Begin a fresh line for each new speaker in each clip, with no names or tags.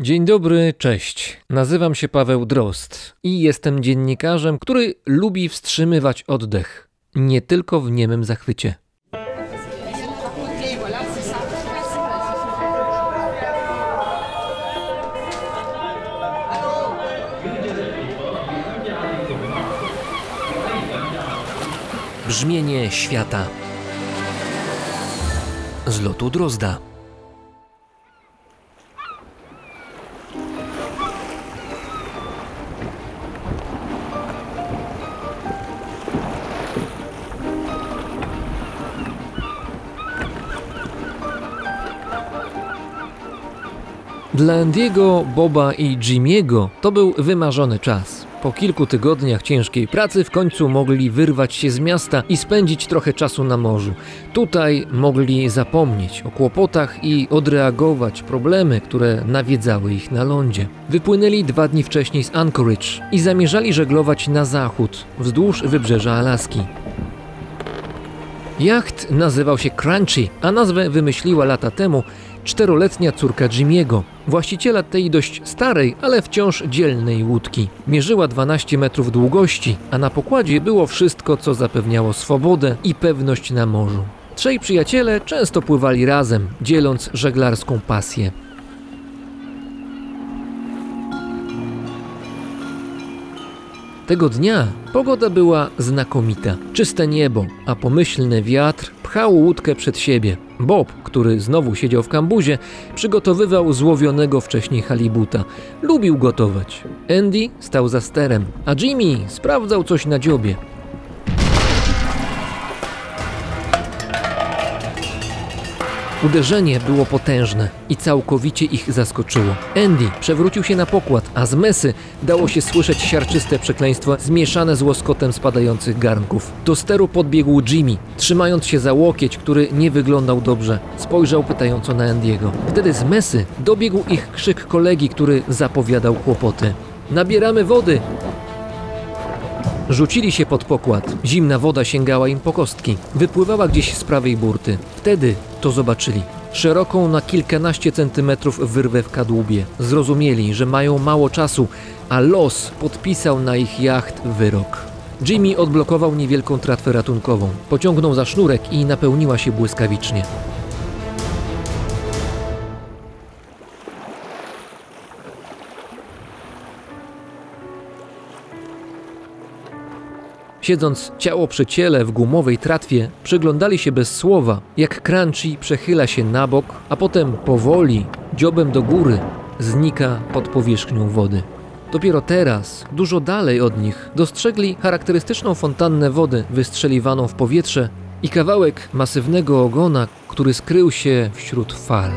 Dzień dobry, cześć. Nazywam się Paweł Drost i jestem dziennikarzem, który lubi wstrzymywać oddech. Nie tylko w niemym zachwycie. Brzmienie świata z lotu Drozda. Dla Andiego, Boba i Jimiego to był wymarzony czas. Po kilku tygodniach ciężkiej pracy w końcu mogli wyrwać się z miasta i spędzić trochę czasu na morzu. Tutaj mogli zapomnieć o kłopotach i odreagować problemy, które nawiedzały ich na lądzie. Wypłynęli dwa dni wcześniej z Anchorage i zamierzali żeglować na zachód, wzdłuż wybrzeża Alaski. Jacht nazywał się Crunchy, a nazwę wymyśliła lata temu czteroletnia córka Jimiego, właściciela tej dość starej, ale wciąż dzielnej łódki. Mierzyła 12 metrów długości, a na pokładzie było wszystko, co zapewniało swobodę i pewność na morzu. Trzej przyjaciele często pływali razem, dzieląc żeglarską pasję. Tego dnia pogoda była znakomita. Czyste niebo, a pomyślny wiatr pchał łódkę przed siebie. Bob, który znowu siedział w kambuzie, przygotowywał złowionego wcześniej halibuta. Lubił gotować. Andy stał za sterem, a Jimmy sprawdzał coś na dziobie. Uderzenie było potężne i całkowicie ich zaskoczyło. Andy przewrócił się na pokład, a z mesy dało się słyszeć siarczyste przekleństwa zmieszane z łoskotem spadających garnków. Do steru podbiegł Jimmy, trzymając się za łokieć, który nie wyglądał dobrze. Spojrzał pytająco na Andiego. Wtedy z mesy dobiegł ich krzyk kolegi, który zapowiadał kłopoty. Nabieramy wody! Rzucili się pod pokład. Zimna woda sięgała im po kostki. Wypływała gdzieś z prawej burty. Wtedy to zobaczyli. Szeroką na kilkanaście centymetrów wyrwę w kadłubie. Zrozumieli, że mają mało czasu, a los podpisał na ich jacht wyrok. Jimmy odblokował niewielką tratwę ratunkową. Pociągnął za sznurek i napełniła się błyskawicznie. Siedząc ciało przy ciele w gumowej tratwie, przyglądali się bez słowa, jak Crunchy przechyla się na bok, a potem powoli, dziobem do góry, znika pod powierzchnią wody. Dopiero teraz, dużo dalej od nich, dostrzegli charakterystyczną fontannę wody wystrzeliwaną w powietrze i kawałek masywnego ogona, który skrył się wśród fal.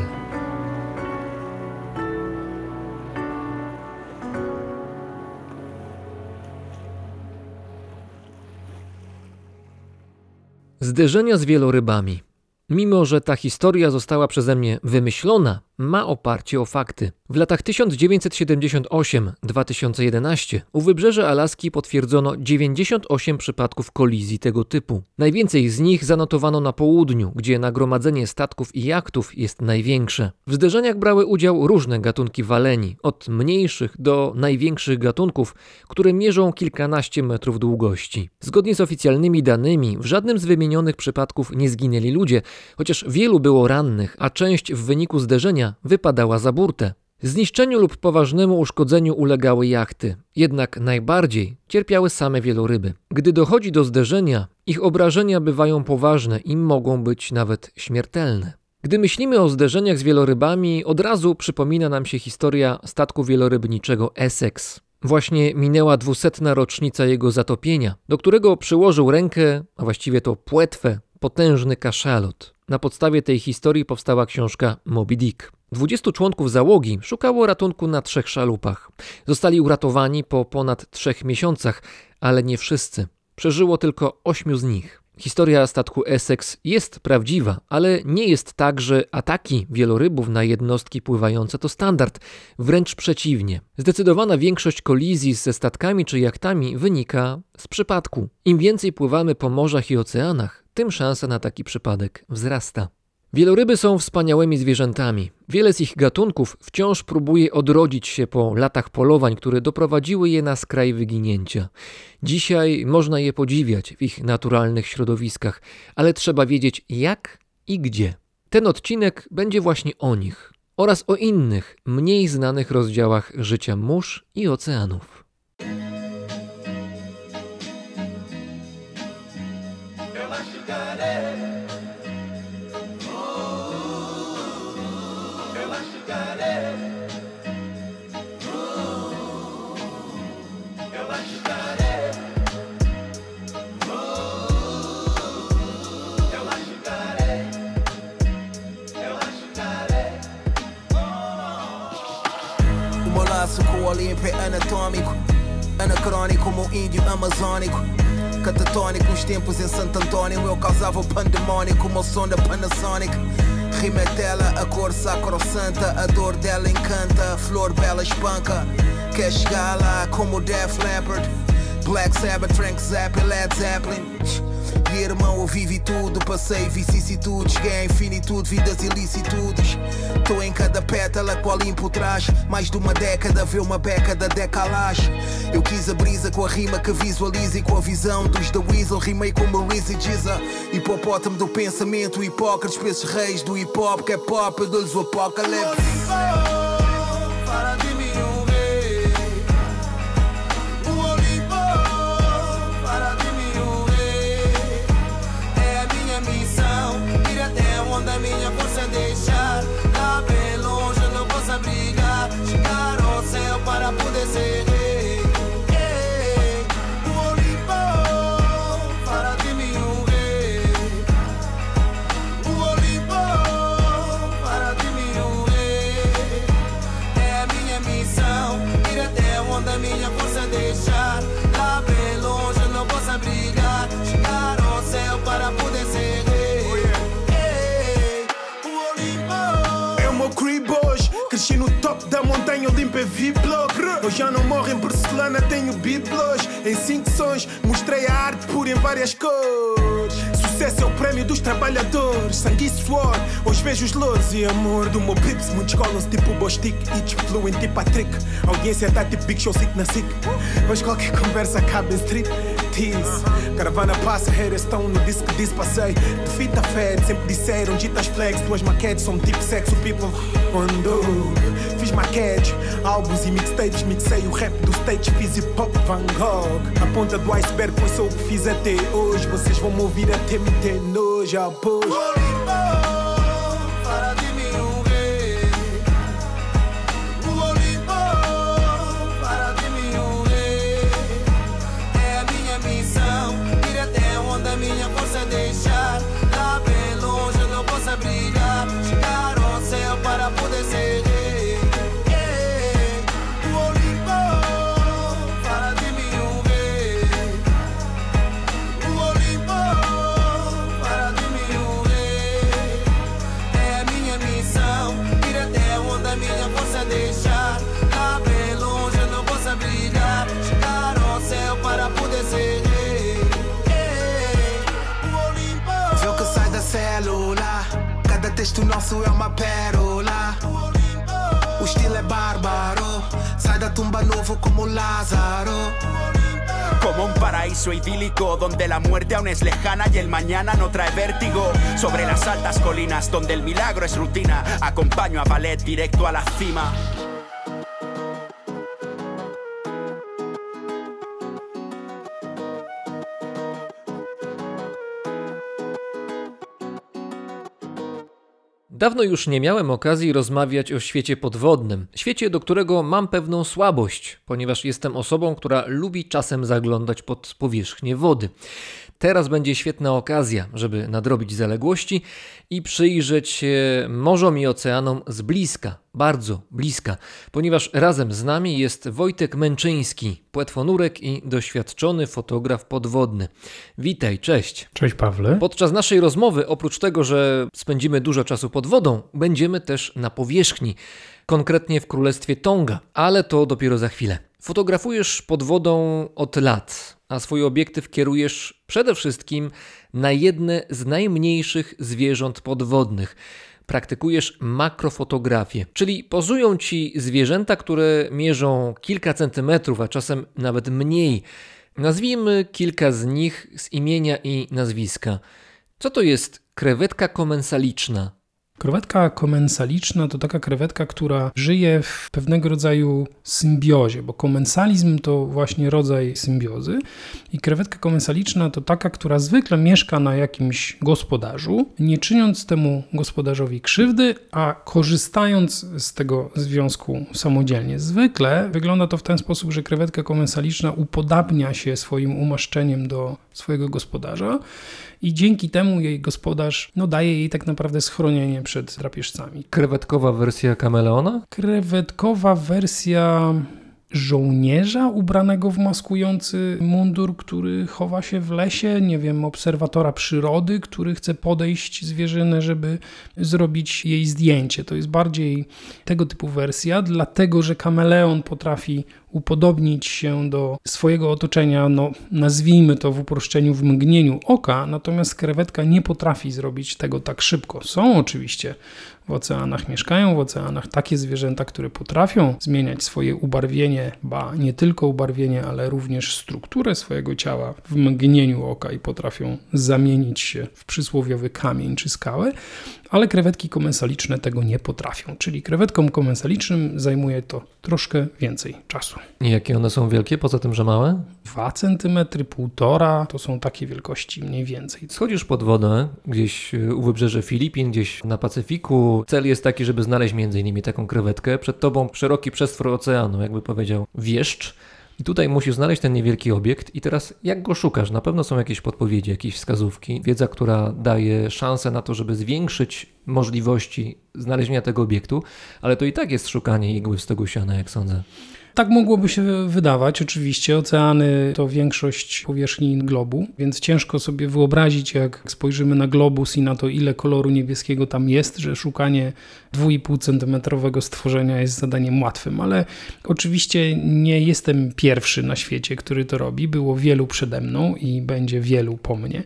Zderzenia z wielorybami. Mimo, że ta historia została przeze mnie wymyślona, ma oparcie o fakty. W latach 1998-2011 u wybrzeża Alaski potwierdzono 98 przypadków kolizji tego typu. Najwięcej z nich zanotowano na południu, gdzie nagromadzenie statków i jachtów jest największe. W zderzeniach brały udział różne gatunki waleni, od mniejszych do największych gatunków, które mierzą kilkanaście metrów długości. Zgodnie z oficjalnymi danymi, w żadnym z wymienionych przypadków nie zginęli ludzie, chociaż wielu było rannych, a część w wyniku zderzenia wypadała za burtę. Zniszczeniu lub poważnemu uszkodzeniu ulegały jachty, jednak najbardziej cierpiały same wieloryby. Gdy dochodzi do zderzenia, ich obrażenia bywają poważne i mogą być nawet śmiertelne. Gdy myślimy o zderzeniach z wielorybami, od razu przypomina nam się historia statku wielorybniczego Essex. Właśnie minęła dwusetna rocznica jego zatopienia, do którego przyłożył rękę, a właściwie to płetwę, potężny kaszalot. Na podstawie tej historii powstała książka Moby Dick. 20 członków załogi szukało ratunku na trzech szalupach. Zostali uratowani po ponad trzech miesiącach, ale nie wszyscy. Przeżyło tylko ośmiu z nich. Historia statku Essex jest prawdziwa, ale nie jest tak, że ataki wielorybów na jednostki pływające to standard. Wręcz przeciwnie. Zdecydowana większość kolizji ze statkami czy jachtami wynika z przypadku. Im więcej pływamy po morzach i oceanach, tym szansa na taki przypadek wzrasta. Wieloryby są wspaniałymi zwierzętami. Wiele z ich gatunków wciąż próbuje odrodzić się po latach polowań, które doprowadziły je na skraj wyginięcia. Dzisiaj można je podziwiać w ich naturalnych środowiskach, ale trzeba wiedzieć jak i gdzie. Ten odcinek będzie właśnie o nich oraz o innych, mniej znanych rozdziałach życia mórz i oceanów.
Anatômico Anacrônico como um índio amazônico. Catatônico nos tempos em Santo Antônio Eu causava o pandemônio como o som da Panasonic. Rima é dela, a cor sacrosanta A dor dela encanta, a flor bela espanca. Quer chegar lá como Def Leppard Black Sabbath, Frank Zappa, Led Zeppelin irmão, eu vivi tudo, passei vicissitudes, cheguei à infinitude, vidas ilicitudes. Tô em cada pétala qual limpo traz, mais de uma década, vê uma beca da decalagem. Eu quis a brisa com a rima que visualiza e com a visão dos The Weasel, rimei com Maurice e Giza. Hipopótamo do pensamento, hipócrates, esses reis do hip hop, que é pop, eu dou-lhes o apocalipse. Eu já não morro em porcelana, tenho biblos. Em cinco sons, mostrei a arte pura em várias cores. Sucesso é o prémio dos trabalhadores. Sangue e suor, hoje vejo os louros e amor Do meu pips, muitos colam-se tipo Bostic Each fluent tipo Patrick. Audiência tá tipo Big Show, sick na sick. Mas qualquer conversa acaba em street Caravana passa, haters estão no disco que diz passei. De fita fed, sempre disseram ditas flags Tuas maquetes são tipo sexo, people Quando fiz maquetes, álbuns e mixtapes Mixei o rap do stage, fiz hip hop Van Gogh. A ponta do iceberg foi só o que fiz até hoje. Vocês vão me ouvir até me ter nojo, após texto nosso é uma pérola. O estilo é bárbaro. Sai da tumba novo como Lázaro. Como un paraíso idílico donde la muerte aún es lejana y el mañana no trae vértigo. Sobre las altas colinas donde el milagro es rutina, acompaño a ballet directo a la cima.
Dawno już nie miałem okazji rozmawiać o świecie podwodnym, świecie, do którego mam pewną słabość, ponieważ jestem osobą, która lubi czasem zaglądać pod powierzchnię wody. Teraz będzie świetna okazja, żeby nadrobić zaległości i przyjrzeć się morzom i oceanom z bliska, bardzo bliska, ponieważ razem z nami jest Wojtek Męczyński, płetwonurek i doświadczony fotograf podwodny. Witaj, cześć.
Cześć Pawle.
Podczas naszej rozmowy, oprócz tego, że spędzimy dużo czasu pod wodą, będziemy też na powierzchni, konkretnie w Królestwie Tonga, ale to dopiero za chwilę. Fotografujesz pod wodą od lat, a swój obiektyw kierujesz przede wszystkim na jedne z najmniejszych zwierząt podwodnych. Praktykujesz makrofotografię, czyli pozują ci zwierzęta, które mierzą kilka centymetrów, a czasem nawet mniej. Nazwijmy kilka z nich z imienia i nazwiska. Co to jest krewetka komensaliczna?
Krewetka komensaliczna to taka krewetka, która żyje w pewnego rodzaju symbiozie, bo komensalizm to właśnie rodzaj symbiozy i krewetka komensaliczna to taka, która zwykle mieszka na jakimś gospodarzu, nie czyniąc temu gospodarzowi krzywdy, a korzystając z tego związku samodzielnie. Zwykle wygląda to w ten sposób, że krewetka komensaliczna upodabnia się swoim umaszczeniem do swojego gospodarza i dzięki temu jej gospodarz no, daje jej tak naprawdę schronienie przed drapieżcami.
Krewetkowa wersja kameleona?
Krewetkowa wersja żołnierza ubranego w maskujący mundur, który chowa się w lesie, nie wiem, obserwatora przyrody, który chce podejść zwierzynę, żeby zrobić jej zdjęcie. To jest bardziej tego typu wersja, dlatego że kameleon potrafi upodobnić się do swojego otoczenia, no nazwijmy to w uproszczeniu w mgnieniu oka, natomiast krewetka nie potrafi zrobić tego tak szybko. Są oczywiście w oceanach, mieszkają w oceanach takie zwierzęta, które potrafią zmieniać swoje ubarwienie, ba nie tylko ubarwienie, ale również strukturę swojego ciała w mgnieniu oka i potrafią zamienić się w przysłowiowy kamień czy skałę, ale krewetki komensaliczne tego nie potrafią. Czyli krewetkom komensalicznym zajmuje to troszkę więcej czasu.
I jakie one są wielkie, poza tym, że małe?
2 cm, 1,5 to są takie wielkości mniej więcej.
Schodzisz pod wodę, gdzieś y, u wybrzeży Filipin, gdzieś na Pacyfiku. Cel jest taki, żeby znaleźć między innymi taką krewetkę. Przed tobą szeroki przestwór oceanu, jakby powiedział wieszcz. I tutaj musisz znaleźć ten niewielki obiekt i teraz jak go szukasz? Na pewno są jakieś podpowiedzi, jakieś wskazówki, wiedza, która daje szansę na to, żeby zwiększyć możliwości znalezienia tego obiektu, ale to i tak jest szukanie igły w stogu siana, jak sądzę.
Tak mogłoby się wydawać. Oczywiście oceany to większość powierzchni globu, więc ciężko sobie wyobrazić, jak spojrzymy na globus i na to, ile koloru niebieskiego tam jest, że szukanie 2,5 cm stworzenia jest zadaniem łatwym, ale oczywiście nie jestem pierwszy na świecie, który to robi. Było wielu przede mną i będzie wielu po mnie,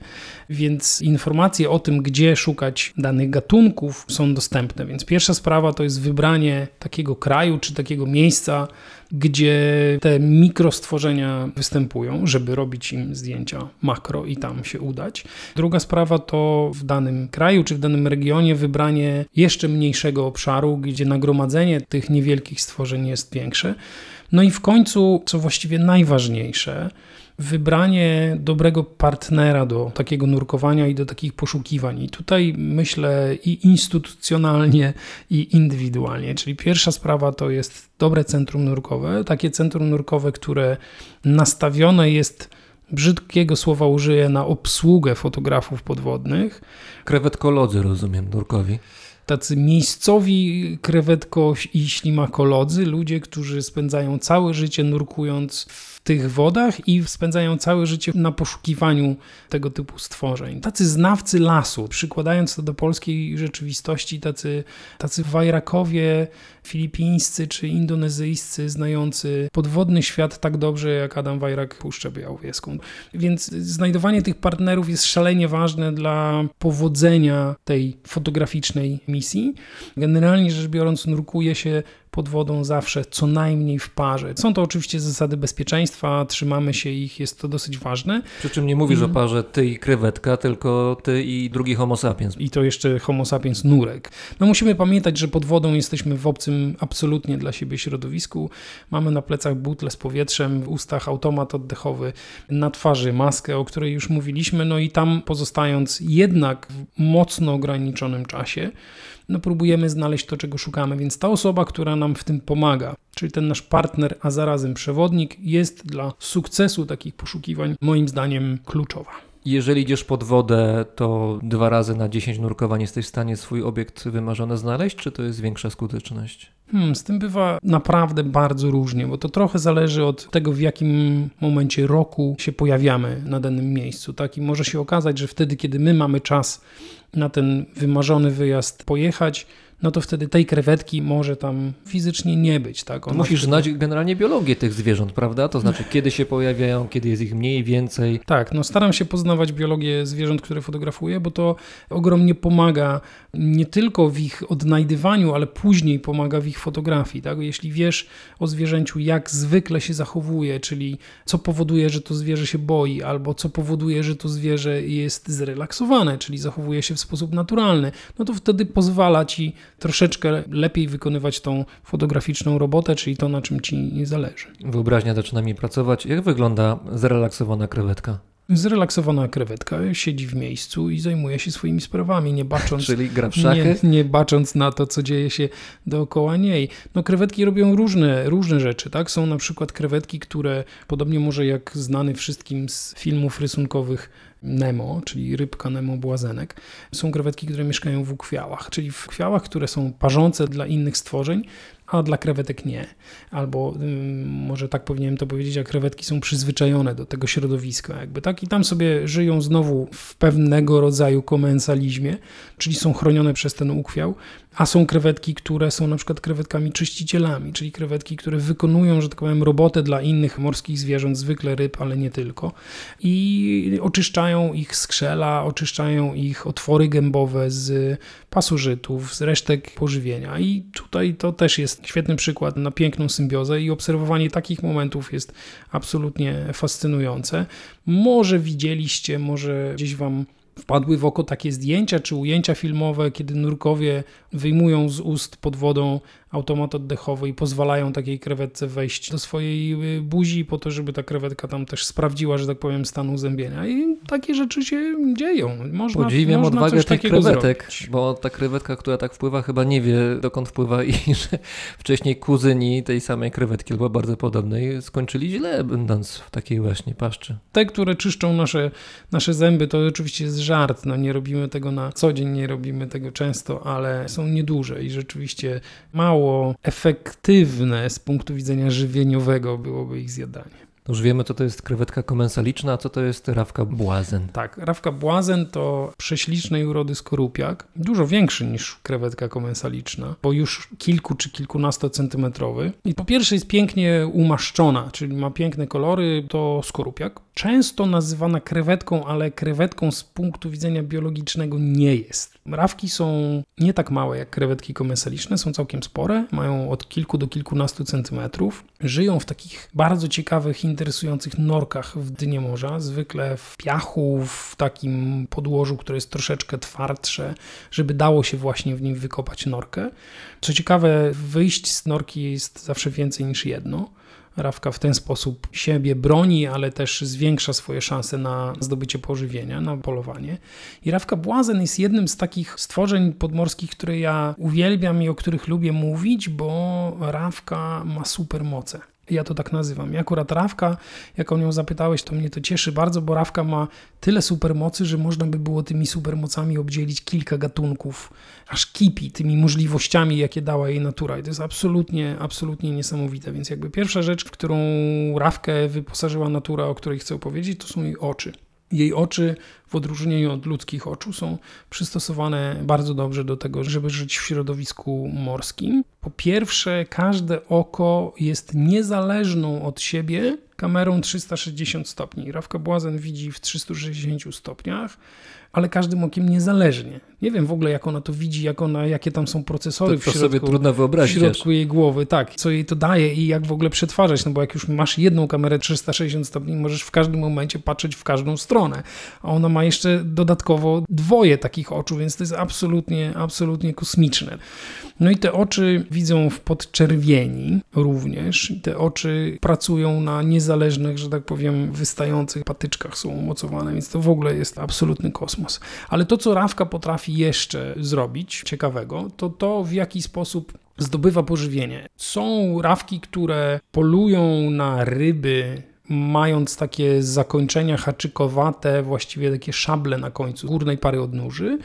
więc informacje o tym, gdzie szukać danych gatunków są dostępne. Więc pierwsza sprawa to jest wybranie takiego kraju czy takiego miejsca, gdzie te mikrostworzenia występują, żeby robić im zdjęcia makro i tam się udać. Druga sprawa to w danym kraju czy w danym regionie wybranie jeszcze mniejszego obszaru, gdzie nagromadzenie tych niewielkich stworzeń jest większe. No i w końcu, co właściwie najważniejsze, wybranie dobrego partnera do takiego nurkowania i do takich poszukiwań. I tutaj myślę i instytucjonalnie, i indywidualnie. Czyli pierwsza sprawa to jest dobre centrum nurkowe, takie centrum nurkowe, które nastawione jest brzydkiego słowa użyję na obsługę fotografów podwodnych.
Krewetkolodzy, rozumiem, nurkowi
tacy miejscowi krewetko i ślimakolodzy, ludzie, którzy spędzają całe życie nurkując w tych wodach i spędzają całe życie na poszukiwaniu tego typu stworzeń. Tacy znawcy lasu, przykładając to do polskiej rzeczywistości, tacy, tacy wajrakowie filipińscy czy indonezyjscy, znający podwodny świat tak dobrze jak Adam Wajrak Puszczę Białowieską. Więc znajdowanie tych partnerów jest szalenie ważne dla powodzenia tej fotograficznej misji. Generalnie rzecz biorąc, nurkuje się pod wodą zawsze co najmniej w parze. Są to oczywiście zasady bezpieczeństwa, trzymamy się ich, jest to dosyć ważne.
Przy czym nie mówisz mm. o parze ty i krewetka, tylko ty i drugi homo sapiens.
I to jeszcze homo sapiens nurek. No musimy pamiętać, że pod wodą jesteśmy w obcym absolutnie dla siebie środowisku. Mamy na plecach butle z powietrzem, w ustach automat oddechowy, na twarzy maskę, o której już mówiliśmy, no i tam pozostając jednak w mocno ograniczonym czasie, no próbujemy znaleźć to, czego szukamy. Więc ta osoba, która nam w tym pomaga, czyli ten nasz partner, a zarazem przewodnik, jest dla sukcesu takich poszukiwań moim zdaniem kluczowa.
Jeżeli idziesz pod wodę, to dwa razy na 10 nurkowań jesteś w stanie swój obiekt wymarzony znaleźć, czy to jest większa skuteczność?
Hmm, z tym bywa naprawdę bardzo różnie, bo to trochę zależy od tego, w jakim momencie roku się pojawiamy na danym miejscu. Tak? I może się okazać, że wtedy, kiedy my mamy czas na ten wymarzony wyjazd pojechać, no to wtedy tej krewetki może tam fizycznie nie być. Tak? Ona
musisz
wtedy-
znać generalnie biologię tych zwierząt, prawda? To znaczy, kiedy się pojawiają, kiedy jest ich mniej, więcej.
Tak, no staram się poznawać biologię zwierząt, które fotografuję, bo to ogromnie pomaga nie tylko w ich odnajdywaniu, ale później pomaga w ich fotografii. Tak? Jeśli wiesz o zwierzęciu, jak zwykle się zachowuje, czyli co powoduje, że to zwierzę się boi, albo co powoduje, że to zwierzę jest zrelaksowane, czyli zachowuje się w sposób naturalny, no to wtedy pozwala ci troszeczkę lepiej wykonywać tą fotograficzną robotę, czyli to, na czym ci zależy.
Wyobraźnia zaczyna mi pracować. Jak wygląda zrelaksowana krewetka?
Zrelaksowana krewetka siedzi w miejscu i zajmuje się swoimi sprawami, nie bacząc,
Czyli gra w szachy?
nie, nie bacząc na to, co dzieje się dookoła niej. No krewetki robią różne, różne rzeczy, tak? Są na przykład krewetki, które podobnie może jak znany wszystkim z filmów rysunkowych Nemo, czyli rybka Nemo Błazenek, są krewetki, które mieszkają w ukwiałach, czyli w kwiałach, które są parzące dla innych stworzeń, a dla krewetek nie. Albo ym, może tak powinienem to powiedzieć, a krewetki są przyzwyczajone do tego środowiska, jakby tak, i tam sobie żyją znowu w pewnego rodzaju komensalizmie, czyli są chronione przez ten ukwiał, a są krewetki, które są na przykład krewetkami czyścicielami, czyli krewetki, które wykonują, że tak powiem, robotę dla innych morskich zwierząt, zwykle ryb, ale nie tylko, i oczyszczają ich skrzela, oczyszczają ich otwory gębowe z pasożytów, z resztek pożywienia. I tutaj to też jest świetny przykład na piękną symbiozę i obserwowanie takich momentów jest absolutnie fascynujące. Może widzieliście, może gdzieś wam wpadły w oko takie zdjęcia czy ujęcia filmowe, kiedy nurkowie wyjmują z ust pod wodą automat oddechowy i pozwalają takiej krewetce wejść do swojej y, buzi po to, żeby ta krewetka tam też sprawdziła, że tak powiem, stan uzębienia. I takie rzeczy się dzieją. Można,
Podziwiam
można
odwagę tych krewetek,
zrobić.
bo ta krewetka, która tak wpływa, chyba nie wie dokąd wpływa i że wcześniej kuzyni tej samej krewetki albo bardzo podobnej skończyli źle, będąc w takiej właśnie paszczy.
Te, które czyszczą nasze, nasze zęby, to oczywiście jest żart. No, nie robimy tego na co dzień, nie robimy tego często, ale są nieduże i rzeczywiście mało efektywne z punktu widzenia żywieniowego byłoby ich zjadanie.
Już wiemy, co to jest krewetka komensaliczna, a co to jest rawka błazen.
Tak, rawka błazen to prześlicznej urody skorupiak, dużo większy niż krewetka komensaliczna, bo już kilku czy kilkunastocentymetrowy. I po pierwsze jest pięknie umaszczona, czyli ma piękne kolory, to skorupiak. Często nazywana krewetką, ale krewetką z punktu widzenia biologicznego nie jest. Rawki są nie tak małe jak krewetki komensaliczne, są całkiem spore, mają od kilku do kilkunastu centymetrów. Żyją w takich bardzo ciekawych, interesujących norkach w dnie morza, zwykle w piachu, w takim podłożu, które jest troszeczkę twardsze, żeby dało się właśnie w nim wykopać norkę. Co ciekawe, wyjść z norki jest zawsze więcej niż jedno. Rawka w ten sposób siebie broni, ale też zwiększa swoje szanse na zdobycie pożywienia, na polowanie. I rawka błazen jest jednym z takich stworzeń podmorskich, które ja uwielbiam i o których lubię mówić, bo rawka ma supermoce. Ja to tak nazywam. I akurat Rawka, jak o nią zapytałeś, to mnie to cieszy bardzo, bo Rawka ma tyle supermocy, że można by było tymi supermocami obdzielić kilka gatunków, aż kipi tymi możliwościami, jakie dała jej natura. I to jest absolutnie, absolutnie niesamowite. Więc jakby pierwsza rzecz, w którą Rawkę wyposażyła natura, o której chcę opowiedzieć, to są jej oczy. Jej oczy, w odróżnieniu od ludzkich oczu, są przystosowane bardzo dobrze do tego, żeby żyć w środowisku morskim. Po pierwsze, każde oko jest niezależną od siebie kamerą 360 stopni. Rawka Błazen widzi w 360 stopniach, ale każdym okiem niezależnie. Nie wiem w ogóle, jak ona to widzi, jak ona, jakie tam są procesory
To,
w
to
środku
sobie trudno
w
wyobrazić. aż.
środku jej głowy, tak, co jej to daje i jak w ogóle przetwarzać, no bo jak już masz jedną kamerę 360 stopni, możesz w każdym momencie patrzeć w każdą stronę, a ona ma jeszcze dodatkowo dwoje takich oczu, więc to jest absolutnie, absolutnie kosmiczne. No i te oczy widzą w podczerwieni również te oczy pracują na niezależnych, że tak powiem, wystających patyczkach są umocowane, więc to w ogóle jest absolutny kosmos. Ale to, co Rawka potrafi jeszcze zrobić ciekawego, to to, w jaki sposób zdobywa pożywienie. Są rawki, które polują na ryby mając takie zakończenia haczykowate, właściwie takie szable na końcu górnej pary odnóży.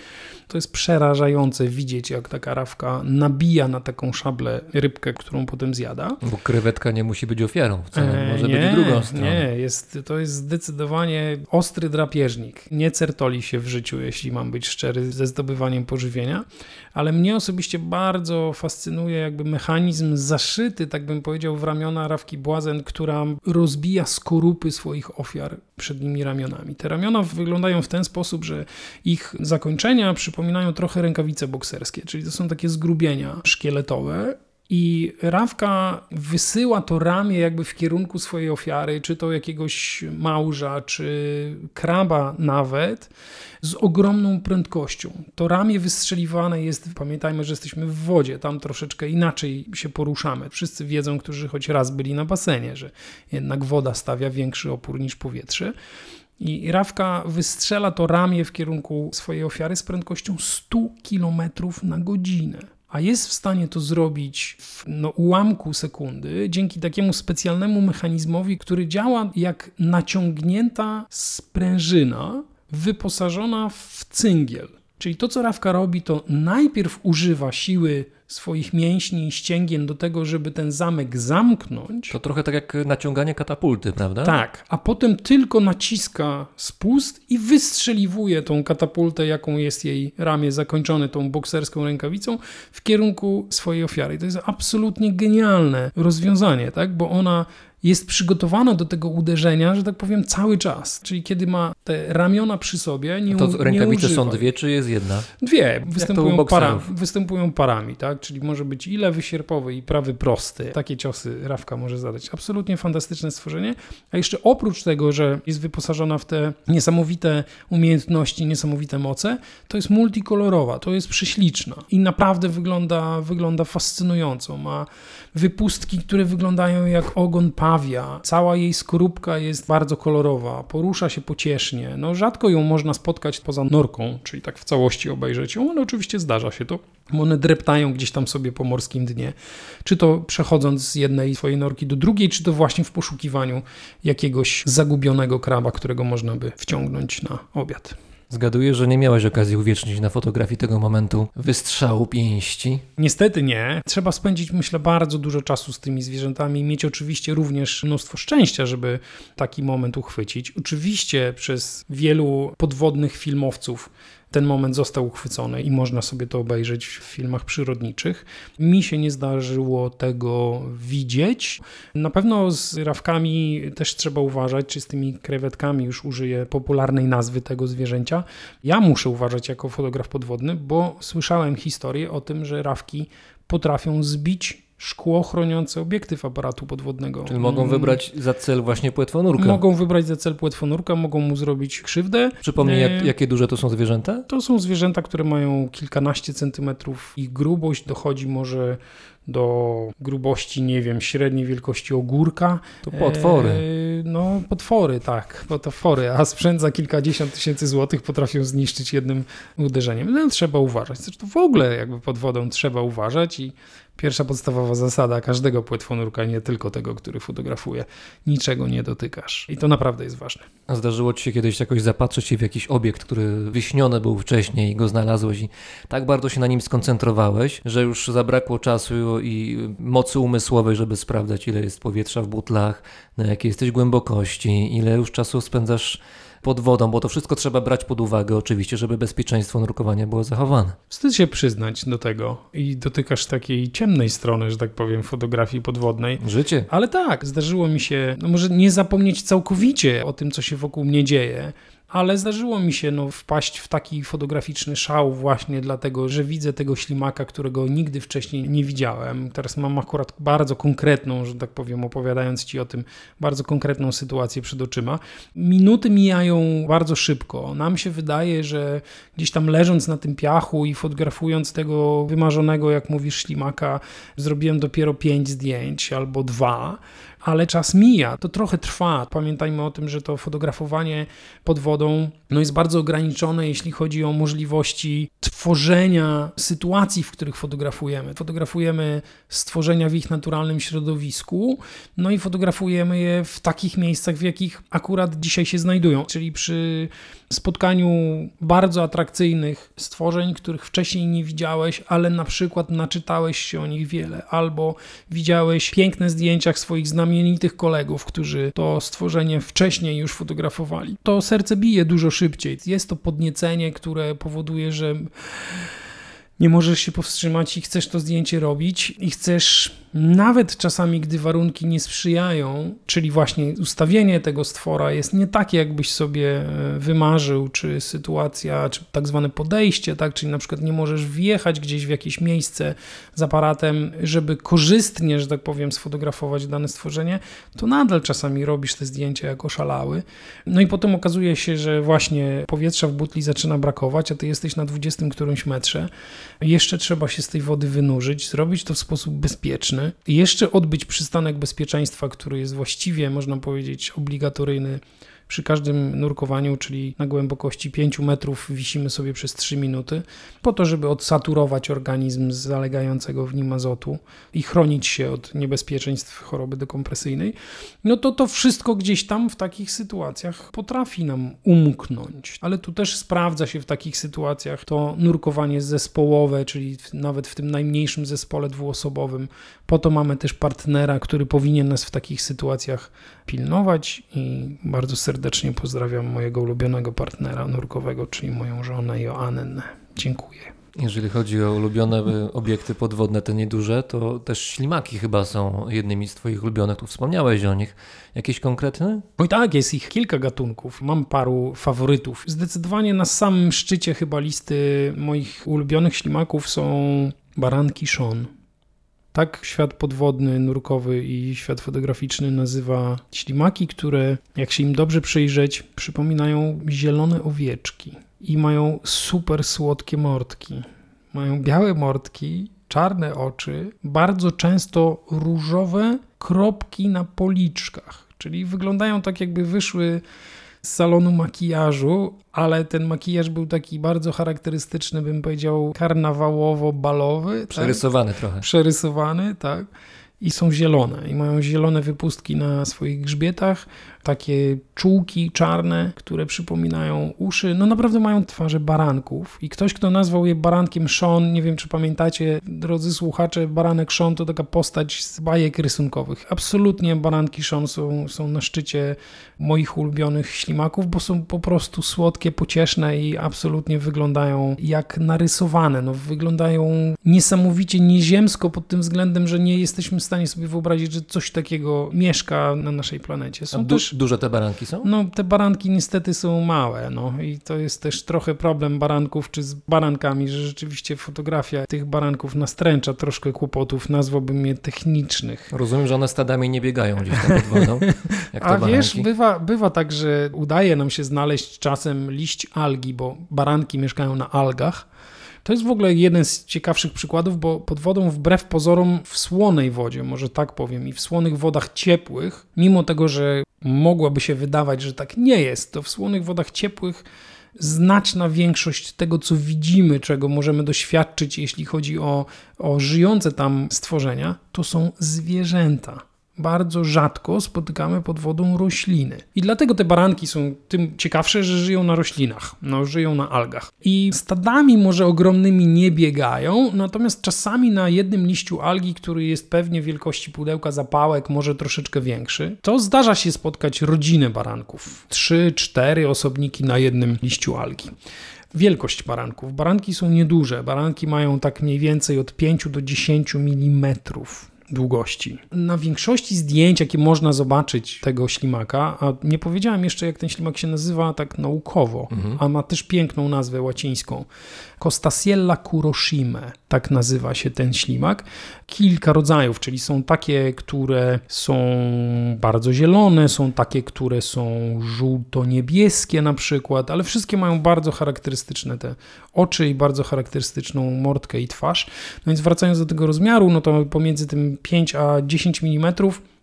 To jest przerażające widzieć, jak taka rawka nabija na taką szablę rybkę, którą potem zjada.
Bo krewetka nie musi być ofiarą wcale, może
nie,
być drugą stroną.
Nie, jest, to jest zdecydowanie ostry drapieżnik. Nie certoli się w życiu, jeśli mam być szczery, ze zdobywaniem pożywienia, ale mnie osobiście bardzo fascynuje jakby mechanizm zaszyty, tak bym powiedział, w ramiona rawki błazen, która rozbija skorupy swoich ofiar przednimi ramionami. Te ramiona wyglądają w ten sposób, że ich zakończenia przypominają trochę rękawice bokserskie, czyli to są takie zgrubienia szkieletowe, i Rawka wysyła to ramię jakby w kierunku swojej ofiary, czy to jakiegoś małża, czy kraba nawet, z ogromną prędkością. To ramię wystrzeliwane jest, pamiętajmy, że jesteśmy w wodzie, tam troszeczkę inaczej się poruszamy. Wszyscy wiedzą, którzy choć raz byli na basenie, że jednak woda stawia większy opór niż powietrze. I Rawka wystrzela to ramię w kierunku swojej ofiary z prędkością 100 km na godzinę a jest w stanie to zrobić w no, ułamku sekundy dzięki takiemu specjalnemu mechanizmowi, który działa jak naciągnięta sprężyna wyposażona w cyngiel. Czyli to, co Rawka robi, to najpierw używa siły swoich mięśni i ścięgien do tego, żeby ten zamek zamknąć.
To trochę tak jak naciąganie katapulty, prawda?
Tak, a potem tylko naciska spust i wystrzeliwuje tą katapultę, jaką jest jej ramię zakończone tą bokserską rękawicą, w kierunku swojej ofiary. To jest absolutnie genialne rozwiązanie, tak? bo ona jest przygotowana do tego uderzenia, że tak powiem, cały czas. Czyli kiedy ma te ramiona przy sobie, nie
To
u- nie
rękawice są dwie, czy jest jedna?
Dwie występują, para, występują parami, tak? Czyli może być i lewy sierpowy, i prawy prosty. Takie ciosy Rawka może zadać. Absolutnie fantastyczne stworzenie. A jeszcze oprócz tego, że jest wyposażona w te niesamowite umiejętności, niesamowite moce, to jest multikolorowa, to jest prześliczna i naprawdę wygląda, wygląda fascynująco. Ma wypustki, które wyglądają jak ogon pawia. Cała jej skorupka jest bardzo kolorowa, porusza się pociesznie. No rzadko ją można spotkać poza norką, czyli tak w całości obejrzeć ją, ale oczywiście zdarza się to. One dreptają gdzieś tam sobie po morskim dnie, czy to przechodząc z jednej swojej norki do drugiej, czy to właśnie w poszukiwaniu jakiegoś zagubionego kraba, którego można by wciągnąć na obiad.
Zgaduję, że nie miałeś okazji uwiecznić na fotografii tego momentu wystrzału pięści.
Niestety nie. Trzeba spędzić, myślę, bardzo dużo czasu z tymi zwierzętami i mieć oczywiście również mnóstwo szczęścia, żeby taki moment uchwycić. Oczywiście przez wielu podwodnych filmowców ten moment został uchwycony i można sobie to obejrzeć w filmach przyrodniczych. Mi się nie zdarzyło tego widzieć. Na pewno z rawkami też trzeba uważać, czy z tymi krewetkami już użyję popularnej nazwy tego zwierzęcia. Ja muszę uważać jako fotograf podwodny, bo słyszałem historię o tym, że rawki potrafią zbić szkło chroniące obiektyw aparatu podwodnego.
Czyli mogą
Mm,
wybrać za cel właśnie płetwonurkę.
Mogą wybrać za cel płetwonurka, mogą mu zrobić krzywdę.
Przypomnij,
E,
jak, jakie duże to są zwierzęta?
To są zwierzęta, które mają kilkanaście centymetrów. Ich grubość dochodzi może do grubości, nie wiem, średniej wielkości ogórka.
To potwory.
E, no, potwory, tak, potwory. A sprzęt za kilkadziesiąt tysięcy złotych potrafią zniszczyć jednym uderzeniem. No, trzeba uważać. Zresztą w ogóle jakby pod wodą trzeba uważać i pierwsza podstawowa zasada każdego płetwonurka, nie tylko tego, który fotografuje, niczego nie dotykasz. I to naprawdę jest ważne.
A zdarzyło ci się kiedyś jakoś zapatrzeć się w jakiś obiekt, który wyśniony był wcześniej i go znalazłeś i tak bardzo się na nim skoncentrowałeś, że już zabrakło czasu i mocy umysłowej, żeby sprawdzać, ile jest powietrza w butlach, na jakiej jesteś głębokości, ile już czasu spędzasz pod wodą, bo to wszystko trzeba brać pod uwagę oczywiście, żeby bezpieczeństwo nurkowania było zachowane.
Wstyd się przyznać do tego i dotykasz takiej ciemnej strony, że tak powiem, fotografii podwodnej.
Życie.
Ale tak, zdarzyło mi się, no może nie zapomnieć całkowicie o tym, co się wokół mnie dzieje, ale zdarzyło mi się no, wpaść w taki fotograficzny szał właśnie dlatego, że widzę tego ślimaka, którego nigdy wcześniej nie widziałem. Teraz mam akurat bardzo konkretną, że tak powiem, opowiadając Ci o tym, bardzo konkretną sytuację przed oczyma. Minuty mijają bardzo szybko. Nam się wydaje, że gdzieś tam leżąc na tym piachu i fotografując tego wymarzonego, jak mówisz, ślimaka, zrobiłem dopiero pięć zdjęć albo dwa ale czas mija, to trochę trwa. Pamiętajmy o tym, że to fotografowanie pod wodą no jest bardzo ograniczone, jeśli chodzi o możliwości tworzenia sytuacji, w których fotografujemy. Fotografujemy stworzenia w ich naturalnym środowisku, no i fotografujemy je w takich miejscach, w jakich akurat dzisiaj się znajdują, czyli przy spotkaniu bardzo atrakcyjnych stworzeń, których wcześniej nie widziałeś, ale na przykład naczytałeś się o nich wiele, albo widziałeś piękne zdjęcia swoich znamienitych kolegów, którzy to stworzenie wcześniej już fotografowali. To serce bije dużo szybciej. Jest to podniecenie, które powoduje, że nie możesz się powstrzymać i chcesz to zdjęcie robić i chcesz nawet czasami, gdy warunki nie sprzyjają, czyli właśnie ustawienie tego stwora jest nie takie, jakbyś sobie e, wymarzył, czy sytuacja, czy tak zwane podejście, tak, czyli na przykład nie możesz wjechać gdzieś w jakieś miejsce z aparatem, żeby korzystnie, że tak powiem, sfotografować dane stworzenie, to nadal czasami robisz te zdjęcia jako szalały. No i potem okazuje się, że właśnie powietrza w butli zaczyna brakować, a ty jesteś na 20 którymś metrze. Jeszcze trzeba się z tej wody wynurzyć, zrobić to w sposób bezpieczny jeszcze odbyć przystanek bezpieczeństwa, który jest właściwie, można powiedzieć, obligatoryjny przy każdym nurkowaniu, czyli na głębokości 5 metrów wisimy sobie przez 3 minuty, po to, żeby odsaturować organizm z zalegającego w nim azotu i chronić się od niebezpieczeństw choroby dekompresyjnej, no to to wszystko gdzieś tam w takich sytuacjach potrafi nam umknąć. Ale tu też sprawdza się w takich sytuacjach to nurkowanie zespołowe, czyli nawet w tym najmniejszym zespole dwuosobowym. Po to mamy też partnera, który powinien nas w takich sytuacjach pilnować i bardzo serdecznie pozdrawiam mojego ulubionego partnera nurkowego, czyli moją żonę Joannę. Dziękuję.
Jeżeli chodzi o ulubione obiekty podwodne, te nieduże, to też ślimaki chyba są jednymi z Twoich ulubionych. Tu wspomniałeś o nich. Jakieś konkretne?
Oj tak, jest ich kilka gatunków. Mam paru faworytów. Zdecydowanie na samym szczycie chyba listy moich ulubionych ślimaków są baranki Sean. Tak świat podwodny, nurkowy i świat fotograficzny nazywa ślimaki, które, jak się im dobrze przyjrzeć, przypominają zielone owieczki i mają super słodkie mordki. Mają białe mordki, czarne oczy, bardzo często różowe kropki na policzkach, czyli wyglądają tak, jakby wyszły z salonu makijażu, ale ten makijaż był taki bardzo charakterystyczny, bym powiedział, karnawałowo-balowy. Tak?
Przerysowany tak? trochę.
Przerysowany, tak. I są zielone, i mają zielone wypustki na swoich grzbietach, takie czułki czarne, które przypominają uszy. No naprawdę mają twarze baranków. I ktoś, kto nazwał je barankiem Sean, nie wiem czy pamiętacie, drodzy słuchacze, baranek Sean to taka postać z bajek rysunkowych. Absolutnie baranki Sean są, są na szczycie moich ulubionych ślimaków, bo są po prostu słodkie, pocieszne i absolutnie wyglądają jak narysowane. No, wyglądają niesamowicie nieziemsko pod tym względem, że nie jesteśmy w stanie sobie wyobrazić, że coś takiego mieszka na naszej planecie.
Są też duże te baranki są?
No, te baranki niestety są małe, no i to jest też trochę problem baranków czy z barankami, że rzeczywiście fotografia tych baranków nastręcza troszkę kłopotów, nazwałbym je technicznych.
Rozumiem, że one stadami nie biegają gdzieś tam pod wodą, jak
A wiesz, bywa, bywa tak, że udaje nam się znaleźć czasem liść algi, bo baranki mieszkają na algach, to jest w ogóle jeden z ciekawszych przykładów, bo pod wodą, wbrew pozorom, w słonej wodzie, może tak powiem, i w słonych wodach ciepłych, mimo tego, że mogłaby się wydawać, że tak nie jest, to w słonych wodach ciepłych znaczna większość tego, co widzimy, czego możemy doświadczyć, jeśli chodzi o, o żyjące tam stworzenia, to są zwierzęta bardzo rzadko spotykamy pod wodą rośliny. I dlatego te baranki są tym ciekawsze, że żyją na roślinach, no, żyją na algach. I stadami może ogromnymi nie biegają, natomiast czasami na jednym liściu algi, który jest pewnie wielkości pudełka zapałek, może troszeczkę większy, to zdarza się spotkać rodzinę baranków. Trzy, cztery osobniki na jednym liściu algi. Wielkość baranków. Baranki są nieduże. Baranki mają tak mniej więcej od 5 do 10 mm długości. Na większości zdjęć, jakie można zobaczyć tego ślimaka, a nie powiedziałem jeszcze, jak ten ślimak się nazywa tak naukowo, mhm. a ma też piękną nazwę łacińską. Costasiella kuroshime, tak nazywa się ten ślimak. Kilka rodzajów, czyli są takie, które są bardzo zielone, są takie, które są żółto-niebieskie na przykład, ale wszystkie mają bardzo charakterystyczne te oczy i bardzo charakterystyczną mordkę i twarz. No więc wracając do tego rozmiaru, no to pomiędzy tym 5 a 10 mm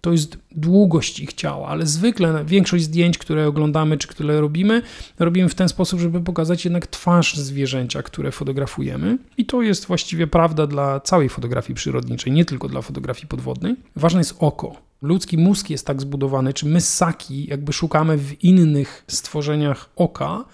to jest długość ich ciała, ale zwykle większość zdjęć, które oglądamy czy które robimy, robimy w ten sposób, żeby pokazać jednak twarz zwierzęcia, które fotografujemy. I to jest właściwie prawda dla całej fotografii przyrodniczej, nie tylko dla fotografii podwodnej. Ważne jest oko. Ludzki mózg jest tak zbudowany, czy my ssaki jakby szukamy w innych stworzeniach oka,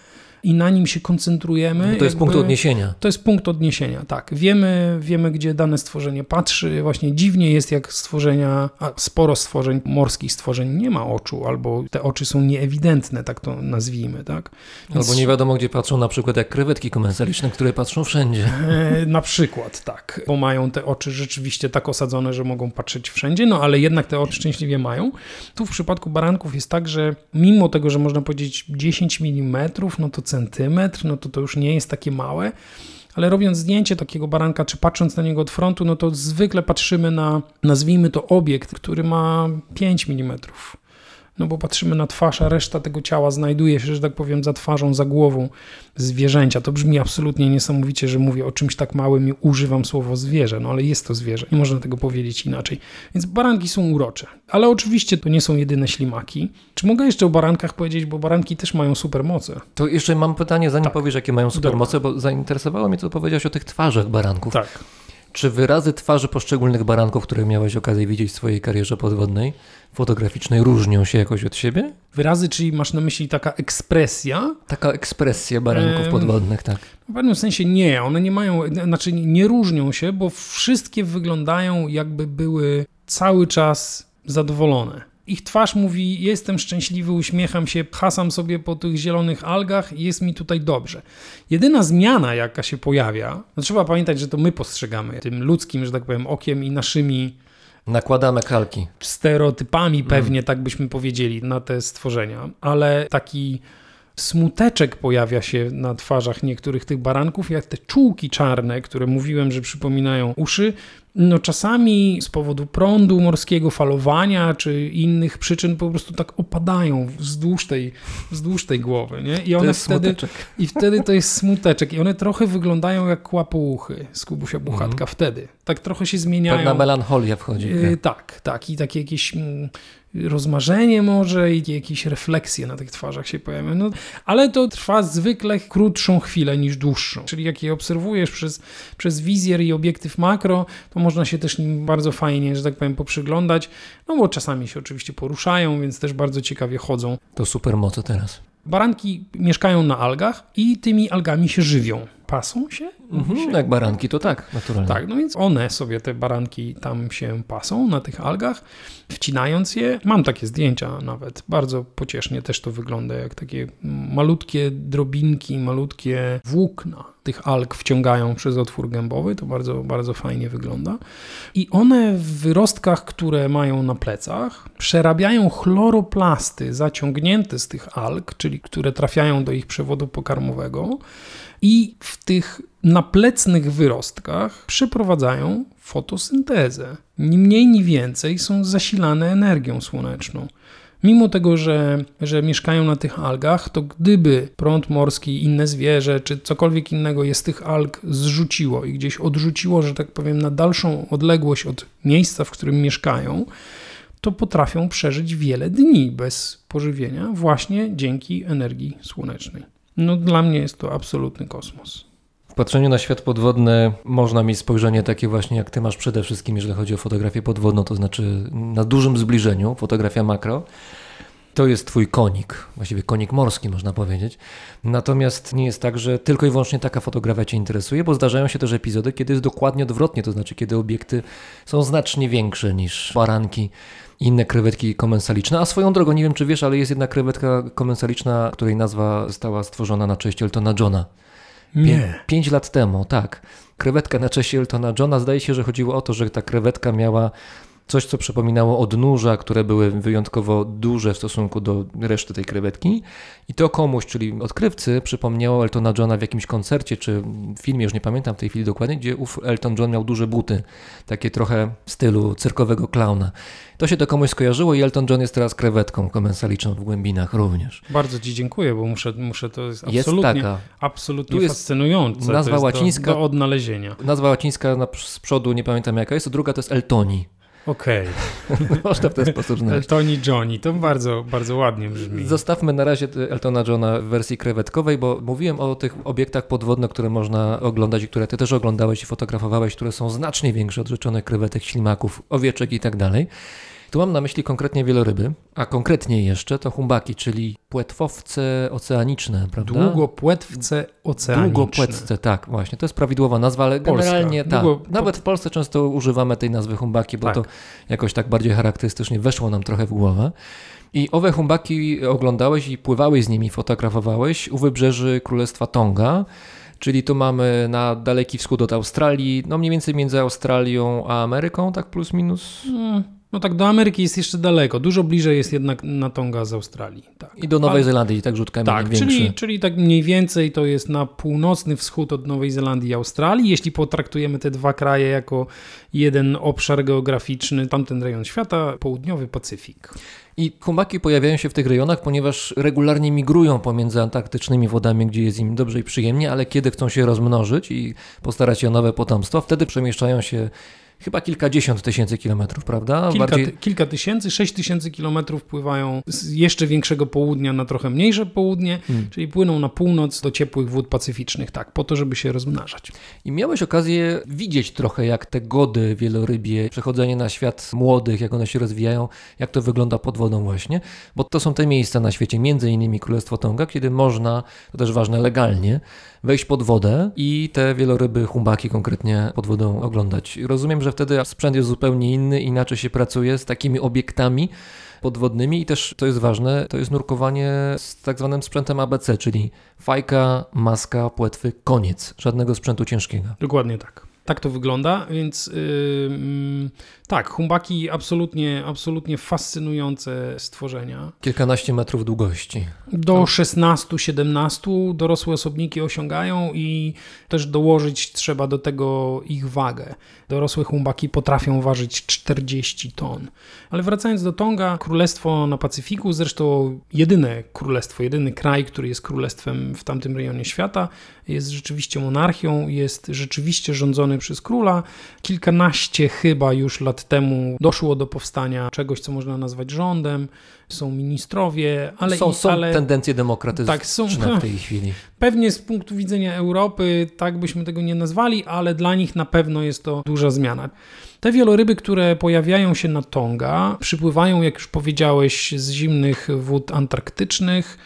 i na nim się koncentrujemy.
No to jest
jakby,
punkt odniesienia.
To jest punkt odniesienia, tak. Wiemy, wiemy, gdzie dane stworzenie patrzy. Właśnie dziwnie jest, jak stworzenia, a sporo stworzeń, morskich stworzeń nie ma oczu, albo te oczy są nieewidentne, tak to nazwijmy, tak.
Więc, albo nie wiadomo, gdzie patrzą, na przykład jak krewetki komensaliczne, które patrzą wszędzie.
E, na przykład, tak. Bo mają te oczy rzeczywiście tak osadzone, że mogą patrzeć wszędzie, no ale jednak te oczy szczęśliwie mają. Tu w przypadku baranków jest tak, że mimo tego, że można powiedzieć 10 mm, no to centymetr, no to to już nie jest takie małe, ale robiąc zdjęcie takiego baranka, czy patrząc na niego od frontu, no to zwykle patrzymy na, nazwijmy to obiekt, który ma 5 mm no bo patrzymy na twarz, a reszta tego ciała znajduje się, że tak powiem, za twarzą, za głową zwierzęcia. To brzmi absolutnie niesamowicie, że mówię o czymś tak małym i używam słowo zwierzę, no ale jest to zwierzę, nie można tego powiedzieć inaczej. Więc baranki są urocze, ale oczywiście to nie są jedyne ślimaki. Czy mogę jeszcze o barankach powiedzieć, bo baranki też mają supermoce?
To jeszcze mam pytanie, zanim tak. powiesz, jakie mają supermoce, bo zainteresowało mnie, co powiedziałeś o tych twarzach baranków.
Tak.
Czy wyrazy twarzy poszczególnych baranków, które miałeś okazję widzieć w swojej karierze podwodnej, fotograficznej, różnią się jakoś od siebie?
Wyrazy, czyli masz na myśli taka ekspresja?
Taka ekspresja baranków ehm, podwodnych, tak.
W pewnym sensie nie, one nie mają, znaczy nie różnią się, bo wszystkie wyglądają jakby były cały czas zadowolone ich twarz mówi: Jestem szczęśliwy, uśmiecham się, hasam sobie po tych zielonych algach jest mi tutaj dobrze. Jedyna zmiana, jaka się pojawia, no trzeba pamiętać, że to my postrzegamy tym ludzkim, że tak powiem, okiem i naszymi.
Nakładamy kalki.
Stereotypami pewnie, mm. tak byśmy powiedzieli, na te stworzenia, ale taki smuteczek pojawia się na twarzach niektórych tych baranków, jak te czułki czarne, które mówiłem, że przypominają uszy, no czasami z powodu prądu morskiego, falowania czy innych przyczyn po prostu tak opadają wzdłuż tej, wzdłuż tej głowy. Nie? I one wtedy, I wtedy to jest smuteczek. I one trochę wyglądają jak kłapouchy z Kubusia Buchatka mm. wtedy. Tak trochę się zmieniają.
Pewna melancholia wchodzi. Yy,
tak, tak. I takie jakieś... Rozmarzenie może i jakieś refleksje na tych twarzach się pojawiają. No, ale to trwa zwykle krótszą chwilę niż dłuższą. Czyli jak je obserwujesz przez, przez wizjer i obiektyw makro, to można się też nim bardzo fajnie, że tak powiem, poprzyglądać, no bo czasami się oczywiście poruszają, więc też bardzo ciekawie chodzą.
To super moce teraz.
Baranki mieszkają na algach i tymi algami się żywią. Pasą się?
Mhm, się... Jak baranki, to tak, naturalnie.
Tak, no więc one sobie, te baranki tam się pasą na tych algach, wcinając je. Mam takie zdjęcia nawet, bardzo pociesznie też to wygląda, jak takie malutkie drobinki, malutkie włókna tych alg wciągają przez otwór gębowy, to bardzo, bardzo fajnie wygląda. I one w wyrostkach, które mają na plecach, przerabiają chloroplasty zaciągnięte z tych alg, czyli które trafiają do ich przewodu pokarmowego i w tych naplecnych wyrostkach przeprowadzają fotosyntezę. Ni mniej, ni więcej są zasilane energią słoneczną. Mimo tego, że, że mieszkają na tych algach, to gdyby prąd morski, inne zwierzę czy cokolwiek innego je z tych alg zrzuciło i gdzieś odrzuciło, że tak powiem, na dalszą odległość od miejsca, w którym mieszkają, to potrafią przeżyć wiele dni bez pożywienia właśnie dzięki energii słonecznej. No dla mnie jest to absolutny kosmos.
W patrzeniu na świat podwodny można mieć spojrzenie takie właśnie jak ty masz przede wszystkim, jeżeli chodzi o fotografię podwodną, to znaczy na dużym zbliżeniu, fotografia makro. To jest twój konik, właściwie konik morski można powiedzieć. Natomiast nie jest tak, że tylko i wyłącznie taka fotografia cię interesuje, bo zdarzają się też epizody, kiedy jest dokładnie odwrotnie, to znaczy kiedy obiekty są znacznie większe niż baranki inne krewetki komensaliczne. A swoją drogą, nie wiem czy wiesz, ale jest jedna krewetka komensaliczna, której nazwa została stworzona na cześć Eltona Johna.
Nie.
Pięć lat temu, tak. Krewetka na cześć Eltona Johna. Zdaje się, że chodziło o to, że ta krewetka miała coś, co przypominało odnóża, które były wyjątkowo duże w stosunku do reszty tej krewetki. I to komuś, czyli odkrywcy, przypomniało Eltona Johna w jakimś koncercie czy filmie, już nie pamiętam w tej chwili dokładnie, gdzie ów Elton John miał duże buty, takie trochę w stylu cyrkowego klauna. To się to komuś skojarzyło i Elton John jest teraz krewetką komensaliczną w głębinach również.
Bardzo Ci dziękuję, bo muszę, muszę to jest absolutnie, jest taka. absolutnie jest fascynujące.
Nazwa łacińska.
Do, do, odnalezienia.
Nazwa łacińska na, z przodu, nie pamiętam jaka jest, a druga to jest Eltoni.
Okej,
Można w ten sposób znaleźć.
Eltoni Johnny, to bardzo, bardzo ładnie brzmi.
Zostawmy na razie Eltona Johna w wersji krewetkowej, bo mówiłem o tych obiektach podwodnych, które można oglądać i które ty też oglądałeś i fotografowałeś, które są znacznie większe od rzeczonych krewetek, ślimaków, owieczek i tak dalej. Tu mam na myśli konkretnie wieloryby, a konkretnie jeszcze to humbaki, czyli płetwowce oceaniczne, prawda?
Długopłetwce oceaniczne.
Długopłetwce, tak, właśnie. To jest prawidłowa nazwa, ale
Polska.
generalnie tak.
Długo-
Nawet w Polsce często używamy tej nazwy humbaki, bo
Tak.
to jakoś tak bardziej charakterystycznie weszło nam trochę w głowę. I owe humbaki oglądałeś i pływałeś z nimi, fotografowałeś u wybrzeży Królestwa Tonga. Czyli tu mamy na daleki wschód od Australii, no mniej więcej między Australią a Ameryką, tak plus minus.
Mm, No tak, do Ameryki jest jeszcze daleko. Dużo bliżej jest jednak na Tonga z Australii. Tak.
I do Nowej Zelandii, tak rzut kamieniem
Tak, czyli, czyli tak mniej więcej to jest na północny wschód od Nowej Zelandii i Australii. Jeśli potraktujemy te dwa kraje jako jeden obszar geograficzny, tamten rejon świata, południowy Pacyfik.
I humbaki pojawiają się w tych rejonach, ponieważ regularnie migrują pomiędzy antarktycznymi wodami, gdzie jest im dobrze i przyjemnie, ale kiedy chcą się rozmnożyć i postarać się o nowe potomstwo, wtedy przemieszczają się chyba kilkadziesiąt tysięcy kilometrów, prawda?
Kilka,
Bardziej...
kilka tysięcy, sześć tysięcy kilometrów pływają z jeszcze większego południa na trochę mniejsze południe,
Hmm.
czyli płyną na północ do ciepłych wód pacyficznych, tak, po to, żeby się rozmnażać.
I miałeś okazję widzieć trochę, jak te gody wielorybie, przechodzenie na świat młodych, jak one się rozwijają, jak to wygląda pod wodą właśnie, bo to są te miejsca na świecie, między innymi Królestwo Tonga, kiedy można, to też ważne, legalnie, wejść pod wodę i te wieloryby, humbaki konkretnie pod wodą oglądać. Rozumiem, że wtedy sprzęt jest zupełnie inny, inaczej się pracuje z takimi obiektami podwodnymi i też, to jest ważne, to jest nurkowanie z tak zwanym sprzętem ABC, czyli fajka, maska, płetwy, koniec. Żadnego sprzętu ciężkiego.
Dokładnie tak. Tak to wygląda, więc yy, tak, humbaki absolutnie, absolutnie fascynujące stworzenia.
Kilkanaście metrów długości.
Do 16-17 dorosłe osobniki osiągają i też dołożyć trzeba do tego ich wagę. Dorosłe humbaki potrafią ważyć 40 ton. Ale wracając do Tonga, królestwo na Pacyfiku, zresztą jedyne królestwo, jedyny kraj, który jest królestwem w tamtym rejonie świata, jest rzeczywiście monarchią, jest rzeczywiście rządzony przez króla. Kilkanaście chyba już lat temu doszło do powstania czegoś, co można nazwać rządem. Są ministrowie, ale,
są
i,
są
ale
tendencje demokratyczne
Tak, są-
w tej chwili.
pewnie z punktu widzenia Europy tak byśmy tego nie nazwali, ale dla nich na pewno jest to duża zmiana. Te wieloryby, które pojawiają się na Tonga, przypływają, jak już powiedziałeś, z zimnych wód antarktycznych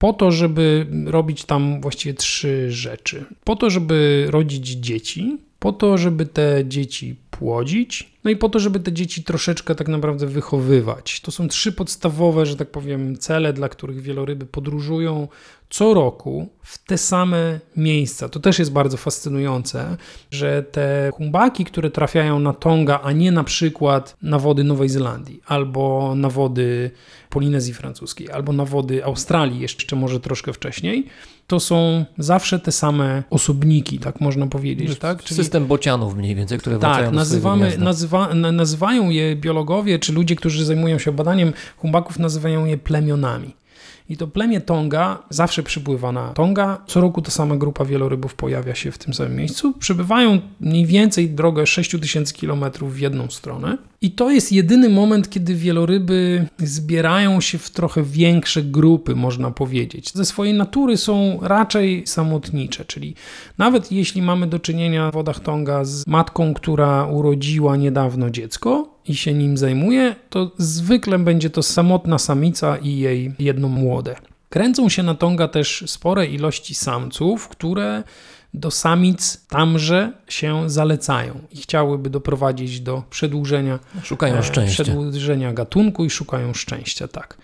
po to, żeby robić tam właściwie trzy rzeczy. Po to, żeby rodzić dzieci, po to, żeby te dzieci płodzić, no i po to, żeby te dzieci troszeczkę tak naprawdę wychowywać. To są trzy podstawowe, że tak powiem, cele, dla których wieloryby podróżują co roku w te same miejsca. To też jest bardzo fascynujące, że te humbaki, które trafiają na Tonga, a nie na przykład na wody Nowej Zelandii, albo na wody Polinezji Francuskiej, albo na wody Australii, jeszcze może troszkę wcześniej, to są zawsze te same osobniki, tak można powiedzieć. Tak?
System bocianów mniej więcej, które wracają
Tak,
do swojego
nazywamy, nazywa, na- nazywają je biologowie, czy ludzie, którzy zajmują się badaniem humbaków, nazywają je plemionami. I to plemię Tonga zawsze przypływa na Tonga. Co roku ta sama grupa wielorybów pojawia się w tym samym miejscu. Przybywają mniej więcej drogę 6000 km w jedną stronę. I to jest jedyny moment, kiedy wieloryby zbierają się w trochę większe grupy, można powiedzieć. Ze swojej natury są raczej samotnicze, czyli nawet jeśli mamy do czynienia w wodach Tonga z matką, która urodziła niedawno dziecko, i się nim zajmuje, to zwykle będzie to samotna samica i jej jedno młode. Kręcą się na Tonga też spore ilości samców, które do samic tamże się zalecają i chciałyby doprowadzić do przedłużenia
Szukają
e,
szczęścia.
przedłużenia gatunku i szukają szczęścia, tak.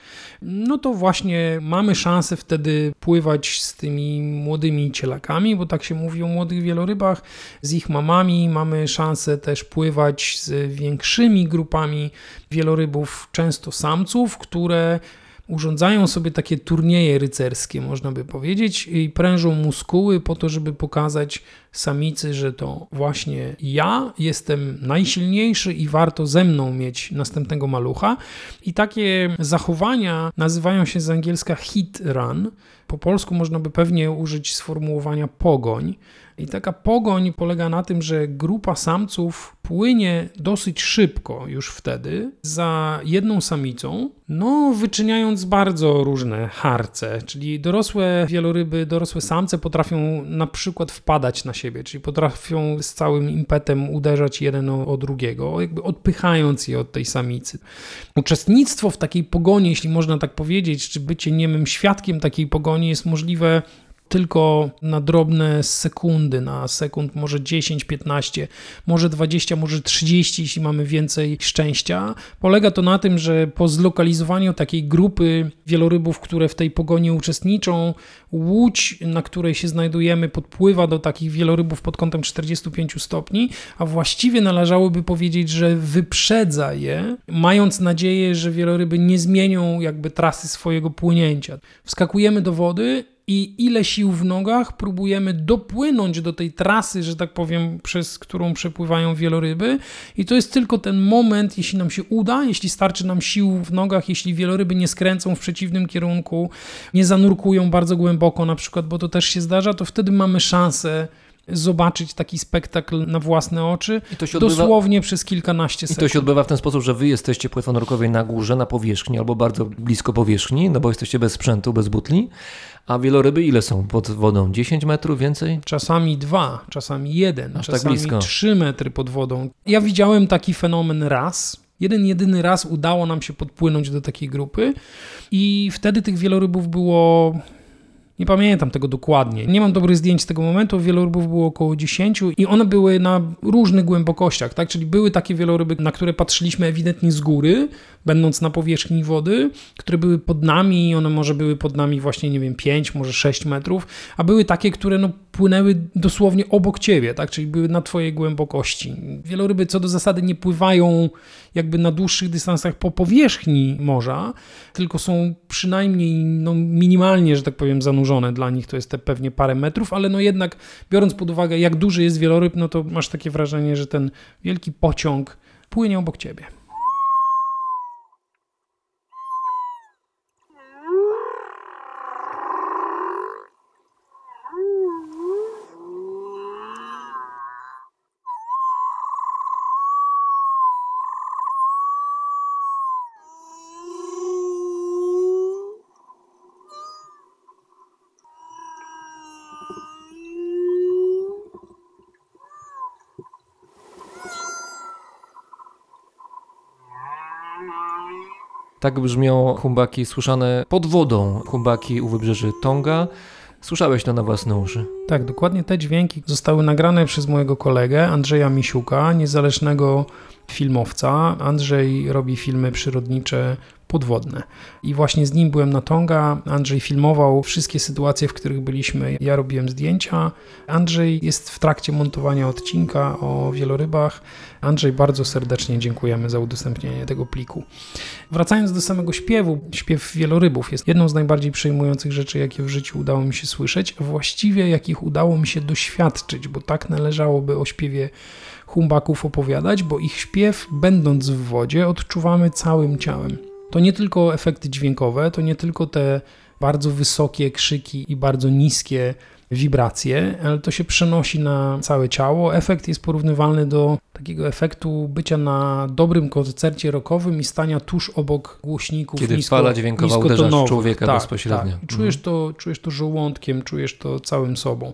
No to właśnie mamy szansę wtedy pływać z tymi młodymi cielakami, bo tak się mówi o młodych wielorybach, z ich mamami. Mamy szansę też pływać z większymi grupami wielorybów, często samców, które urządzają sobie takie turnieje rycerskie, można by powiedzieć, i prężą muskuły po to, żeby pokazać samicy, że to właśnie ja jestem najsilniejszy i warto ze mną mieć następnego malucha. I takie zachowania nazywają się z angielska hit run, Po polsku można by pewnie użyć sformułowania pogoń. I taka pogoń polega na tym, że grupa samców płynie dosyć szybko już wtedy za jedną samicą, no wyczyniając bardzo różne harce, czyli dorosłe wieloryby, dorosłe samce potrafią na przykład wpadać na siebie, czyli potrafią z całym impetem uderzać jeden o, drugiego, jakby odpychając je od tej samicy. Uczestnictwo w takiej pogoni, jeśli można tak powiedzieć, czy bycie niemym świadkiem takiej pogoni jest możliwe tylko na drobne sekundy, na sekund może 10, 15, może 20, może 30, jeśli mamy więcej szczęścia. Polega to na tym, że po zlokalizowaniu takiej grupy wielorybów, które w tej pogoni uczestniczą, łódź, na której się znajdujemy, podpływa do takich wielorybów pod kątem 45 stopni, a właściwie należałoby powiedzieć, że wyprzedza je, mając nadzieję, że wieloryby nie zmienią jakby trasy swojego płynięcia. Wskakujemy do wody i ile sił w nogach próbujemy dopłynąć do tej trasy, że tak powiem, przez którą przepływają wieloryby. I to jest tylko ten moment, jeśli nam się uda, jeśli starczy nam sił w nogach, jeśli wieloryby nie skręcą w przeciwnym kierunku, nie zanurkują bardzo głęboko na przykład, bo to też się zdarza, to wtedy mamy szansę zobaczyć taki spektakl na własne oczy,
I odbywa-
dosłownie przez kilkanaście
I
sekund.
to się odbywa w ten sposób, że wy jesteście płetwonurkowej na górze, na powierzchni albo bardzo blisko powierzchni, no bo jesteście bez sprzętu, bez butli. A wieloryby ile są pod wodą? 10 metrów więcej?
Czasami dwa, czasami jeden,
Aż tak
czasami
blisko.
trzy metry pod wodą. Ja widziałem taki fenomen raz. Jeden, jedyny raz udało nam się podpłynąć do takiej grupy i wtedy tych wielorybów było... Nie pamiętam tego dokładnie. Nie mam dobrych zdjęć z tego momentu. Wielorybów było około 10 i one były na różnych głębokościach, tak? Czyli były takie wieloryby, na które patrzyliśmy ewidentnie z góry, będąc na powierzchni wody, które były pod nami i one może były pod nami właśnie, nie wiem, 5, może 6 metrów, a były takie, które no, płynęły dosłownie obok ciebie, tak? Czyli były na twojej głębokości. Wieloryby co do zasady nie pływają jakby na dłuższych dystansach po powierzchni morza, tylko są przynajmniej no, minimalnie, że tak powiem, zanurzone. Dla nich to jest te pewnie parę metrów, ale no jednak biorąc pod uwagę, jak duży jest wieloryb, no to masz takie wrażenie, że ten wielki pociąg płynie obok ciebie.
Tak brzmią humbaki słyszane pod wodą. Humbaki u wybrzeży Tonga. Słyszałeś to na własne uszy.
Tak, dokładnie te dźwięki zostały nagrane przez mojego kolegę Andrzeja Misiuka, niezależnego filmowca. Andrzej robi filmy przyrodnicze podwodne. I właśnie z nim byłem na Tonga. Andrzej filmował wszystkie sytuacje, w których byliśmy. Ja robiłem zdjęcia. Andrzej jest w trakcie montowania odcinka o wielorybach. Andrzej, bardzo serdecznie dziękujemy za udostępnienie tego pliku. Wracając do samego śpiewu, śpiew wielorybów jest jedną z najbardziej przejmujących rzeczy, jakie w życiu udało mi się słyszeć, właściwie jakich udało mi się doświadczyć, bo tak należałoby o śpiewie humbaków opowiadać, bo ich śpiew, będąc w wodzie, odczuwamy całym ciałem. To nie tylko efekty dźwiękowe, to nie tylko te bardzo wysokie krzyki i bardzo niskie wibracje, ale to się przenosi na całe ciało. Efekt jest porównywalny do takiego efektu bycia na dobrym koncercie rockowym i stania tuż obok głośników
Kiedy
nisko,
fala dźwiękowa uderza w człowieka
tak,
bezpośrednio.
Tak. Czujesz, to, czujesz to żołądkiem, czujesz to całym sobą.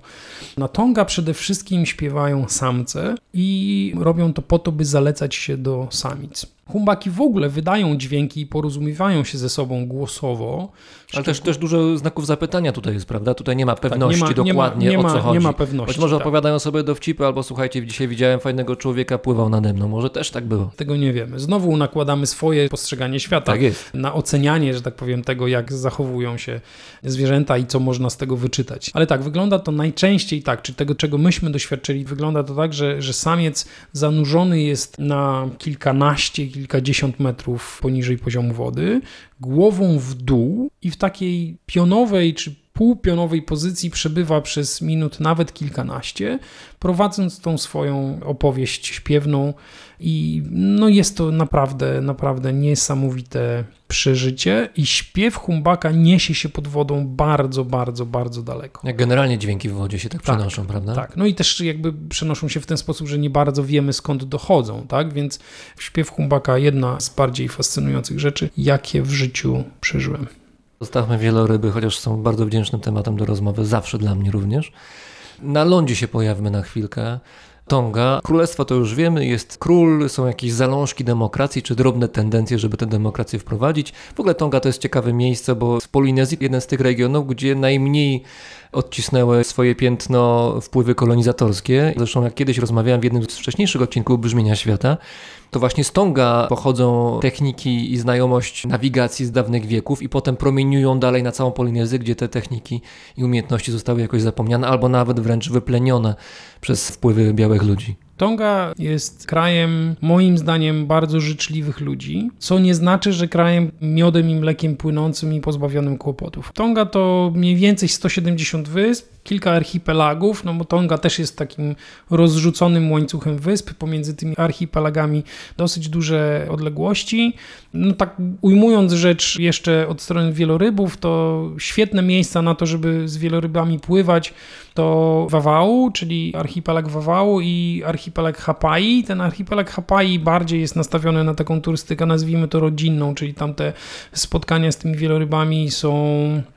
Na Tonga przede wszystkim śpiewają samce i robią to po to, by zalecać się do samic. Humbaki w ogóle wydają dźwięki i porozumiewają się ze sobą głosowo.
Ale też, też dużo znaków zapytania tutaj jest, prawda? Tutaj nie ma pewności
Tak, nie ma- nie ma-
dokładnie
nie
o
ma-
co chodzi.
nie ma pewności,
Być może
tak.
opowiadają sobie dowcipy, albo słuchajcie, dzisiaj widziałem fajnego człowieka, pływał nade mną. Może też tak było.
Tego nie wiemy. Znowu nakładamy swoje postrzeganie świata
Tak
na ocenianie, że tak powiem, tego, jak zachowują się zwierzęta i co można z tego wyczytać. Ale tak, wygląda to najczęściej tak, czy tego, czego myśmy doświadczyli, wygląda to tak, że, że samiec zanurzony jest na kilkanaście, kilkadziesiąt metrów poniżej poziomu wody, głową w dół i w takiej pionowej czy półpionowej pozycji przebywa przez minut nawet kilkanaście, prowadząc tą swoją opowieść śpiewną i no jest to naprawdę, naprawdę niesamowite przeżycie i śpiew humbaka niesie się pod wodą bardzo, bardzo, bardzo daleko.
Jak generalnie dźwięki w wodzie się tak,
Tak,
przenoszą, prawda?
Tak, no i też jakby przenoszą się w ten sposób, że nie bardzo wiemy skąd dochodzą, tak? Więc śpiew humbaka jedna z bardziej fascynujących rzeczy, jakie w życiu przeżyłem.
Zostawmy wieloryby, chociaż są bardzo wdzięcznym tematem do rozmowy, zawsze dla mnie również. Na lądzie się pojawmy na chwilkę. Tonga. Królestwo to już wiemy, jest król, są jakieś zalążki demokracji, czy drobne tendencje, żeby tę demokrację wprowadzić. W ogóle Tonga to jest ciekawe miejsce, bo w Polinezji jeden z tych regionów, gdzie najmniej odcisnęły swoje piętno wpływy kolonizatorskie. Zresztą jak kiedyś rozmawiałem w jednym z wcześniejszych odcinków Brzmienia Świata, to właśnie z Tonga pochodzą techniki i znajomość nawigacji z dawnych wieków i potem promieniują dalej na całą Polinezję, gdzie te techniki i umiejętności zostały jakoś zapomniane albo nawet wręcz wyplenione przez wpływy białych ludzi.
Tonga jest krajem, moim zdaniem, bardzo życzliwych ludzi, co nie znaczy, że krajem miodem i mlekiem płynącym i pozbawionym kłopotów. Tonga to mniej więcej 170 wysp, kilka archipelagów, no bo Tonga też jest takim rozrzuconym łańcuchem wysp, pomiędzy tymi archipelagami dosyć duże odległości. No tak ujmując rzecz jeszcze od strony wielorybów, to świetne miejsca na to, żeby z wielorybami pływać, to Wawału, czyli archipelag Wawału i archipelag Hapai. Ten archipelag Hapai bardziej jest nastawiony na taką turystykę, nazwijmy to rodzinną, czyli tam te spotkania z tymi wielorybami są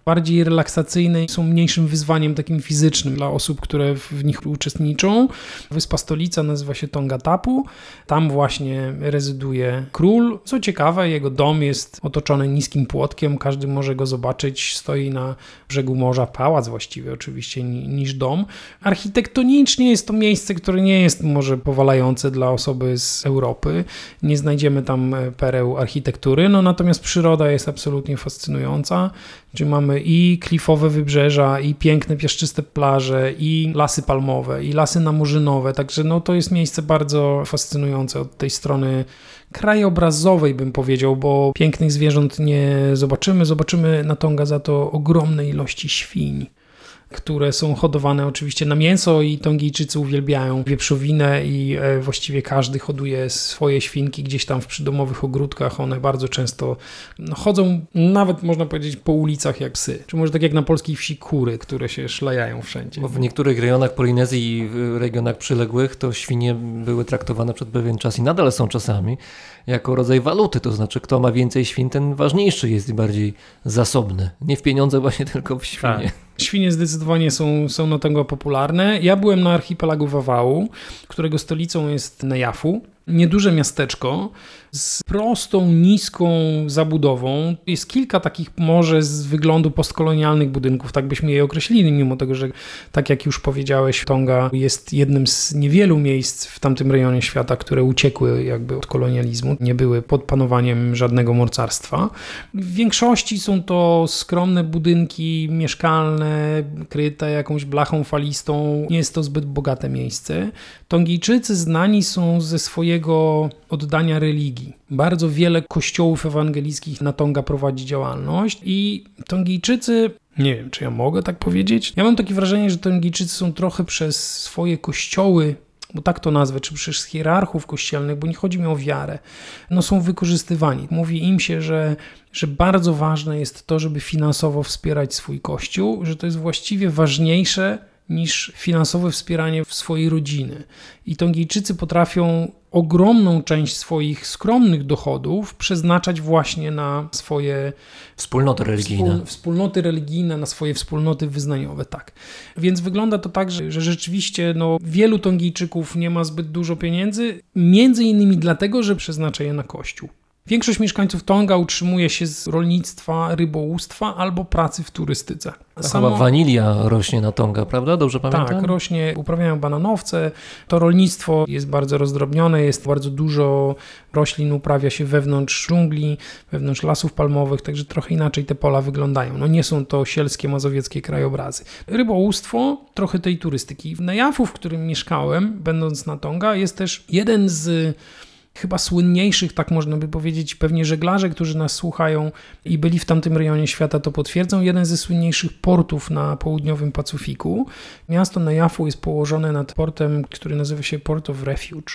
bardziej relaksacyjne, są mniejszym wyzwaniem takim fizycznym dla osób, które w nich uczestniczą. Wyspa stolica nazywa się Tonga Tapu. Tam właśnie rezyduje król. Co ciekawe, jego dom jest otoczony niskim płotkiem, każdy może go zobaczyć. Stoi na brzegu morza, pałac właściwie oczywiście niż dom. Architektonicznie jest to miejsce, które nie jest może powalające dla osoby z Europy. Nie znajdziemy tam pereł architektury, no natomiast przyroda jest absolutnie fascynująca. Gdzie mamy i klifowe wybrzeża, i piękne piaszczyste plaże, i lasy palmowe, i lasy namurzynowe. Także no, to jest miejsce bardzo fascynujące od tej strony krajobrazowej, bym powiedział, bo pięknych zwierząt nie zobaczymy. Zobaczymy na Tonga za to ogromne ilości świń które są hodowane oczywiście na mięso i Tongijczycy uwielbiają wieprzowinę i e, właściwie każdy hoduje swoje świnki gdzieś tam w przydomowych ogródkach. One bardzo często no, chodzą nawet można powiedzieć po ulicach jak psy. Czy może tak jak na polskiej wsi kury, które się szlajają wszędzie.
Bo w niektórych rejonach Polinezji i w regionach przyległych to świnie były traktowane przed pewien czas i nadal są czasami jako rodzaj waluty, to znaczy kto ma więcej świn, ten ważniejszy jest i bardziej zasobny. Nie w pieniądze właśnie, tylko w świnie.
Tak. Świnie zdecydowanie są, są na tego popularne. Ja byłem na archipelagu Wawału, którego stolicą jest Nejafu. Nieduże miasteczko z prostą, niską zabudową. Jest kilka takich może z wyglądu postkolonialnych budynków, tak byśmy je określili, mimo tego, że tak jak już powiedziałeś, Tonga jest jednym z niewielu miejsc w tamtym rejonie świata, które uciekły jakby od kolonializmu, nie były pod panowaniem żadnego mocarstwa. W większości są to skromne budynki mieszkalne, kryte jakąś blachą falistą. Nie jest to zbyt bogate miejsce. Tongijczycy znani są ze swojego oddania religii. Bardzo wiele kościołów ewangelickich na Tonga prowadzi działalność i Tongijczycy nie wiem, czy ja mogę tak powiedzieć. Ja mam takie wrażenie, że Tongijczycy są trochę przez swoje kościoły bo tak to nazwę, czy przez hierarchów kościelnych, bo nie chodzi mi o wiarę, no są wykorzystywani. Mówi im się, że, że bardzo ważne jest to, żeby finansowo wspierać swój kościół, że to jest właściwie ważniejsze niż finansowe wspieranie swojej rodziny. I Tongijczycy potrafią ogromną część swoich skromnych dochodów przeznaczać właśnie na swoje
wspólnoty religijne.
Wspól, wspólnoty religijne, na swoje wspólnoty wyznaniowe, tak. Więc wygląda to tak, że, że rzeczywiście no, wielu Tongijczyków nie ma zbyt dużo pieniędzy, między innymi dlatego, że przeznacza je na kościół. Większość mieszkańców Tonga utrzymuje się z rolnictwa, rybołówstwa albo pracy w turystyce.
Samo... Chyba wanilia rośnie na Tonga, prawda? Dobrze pamiętam?
Tak, rośnie, uprawiają bananowce. To rolnictwo jest bardzo rozdrobnione, jest bardzo dużo roślin uprawia się wewnątrz dżungli, wewnątrz lasów palmowych, także trochę inaczej te pola wyglądają. No nie są to sielskie, mazowieckie krajobrazy. Rybołówstwo, trochę tej turystyki. W Nejafu, w którym mieszkałem, będąc na Tonga, jest też jeden z chyba słynniejszych, tak można by powiedzieć, pewnie żeglarze, którzy nas słuchają i byli w tamtym rejonie świata, to potwierdzą. Jeden ze słynniejszych portów na południowym Pacyfiku. Miasto Najafu jest położone nad portem, który nazywa się Port of Refuge.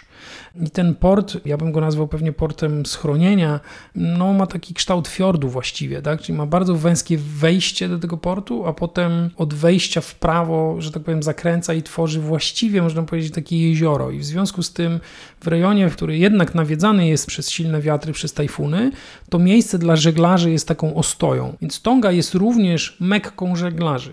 I ten port, ja bym go nazwał pewnie portem schronienia, no ma taki kształt fiordu właściwie, tak? Czyli ma bardzo wąskie wejście do tego portu, a potem od wejścia w prawo, że tak powiem, zakręca i tworzy właściwie, można powiedzieć, takie jezioro. I w związku z tym w rejonie, który jednak nawiedzany jest przez silne wiatry, przez tajfuny, to miejsce dla żeglarzy jest taką ostoją. Więc Tonga jest również mekką żeglarzy.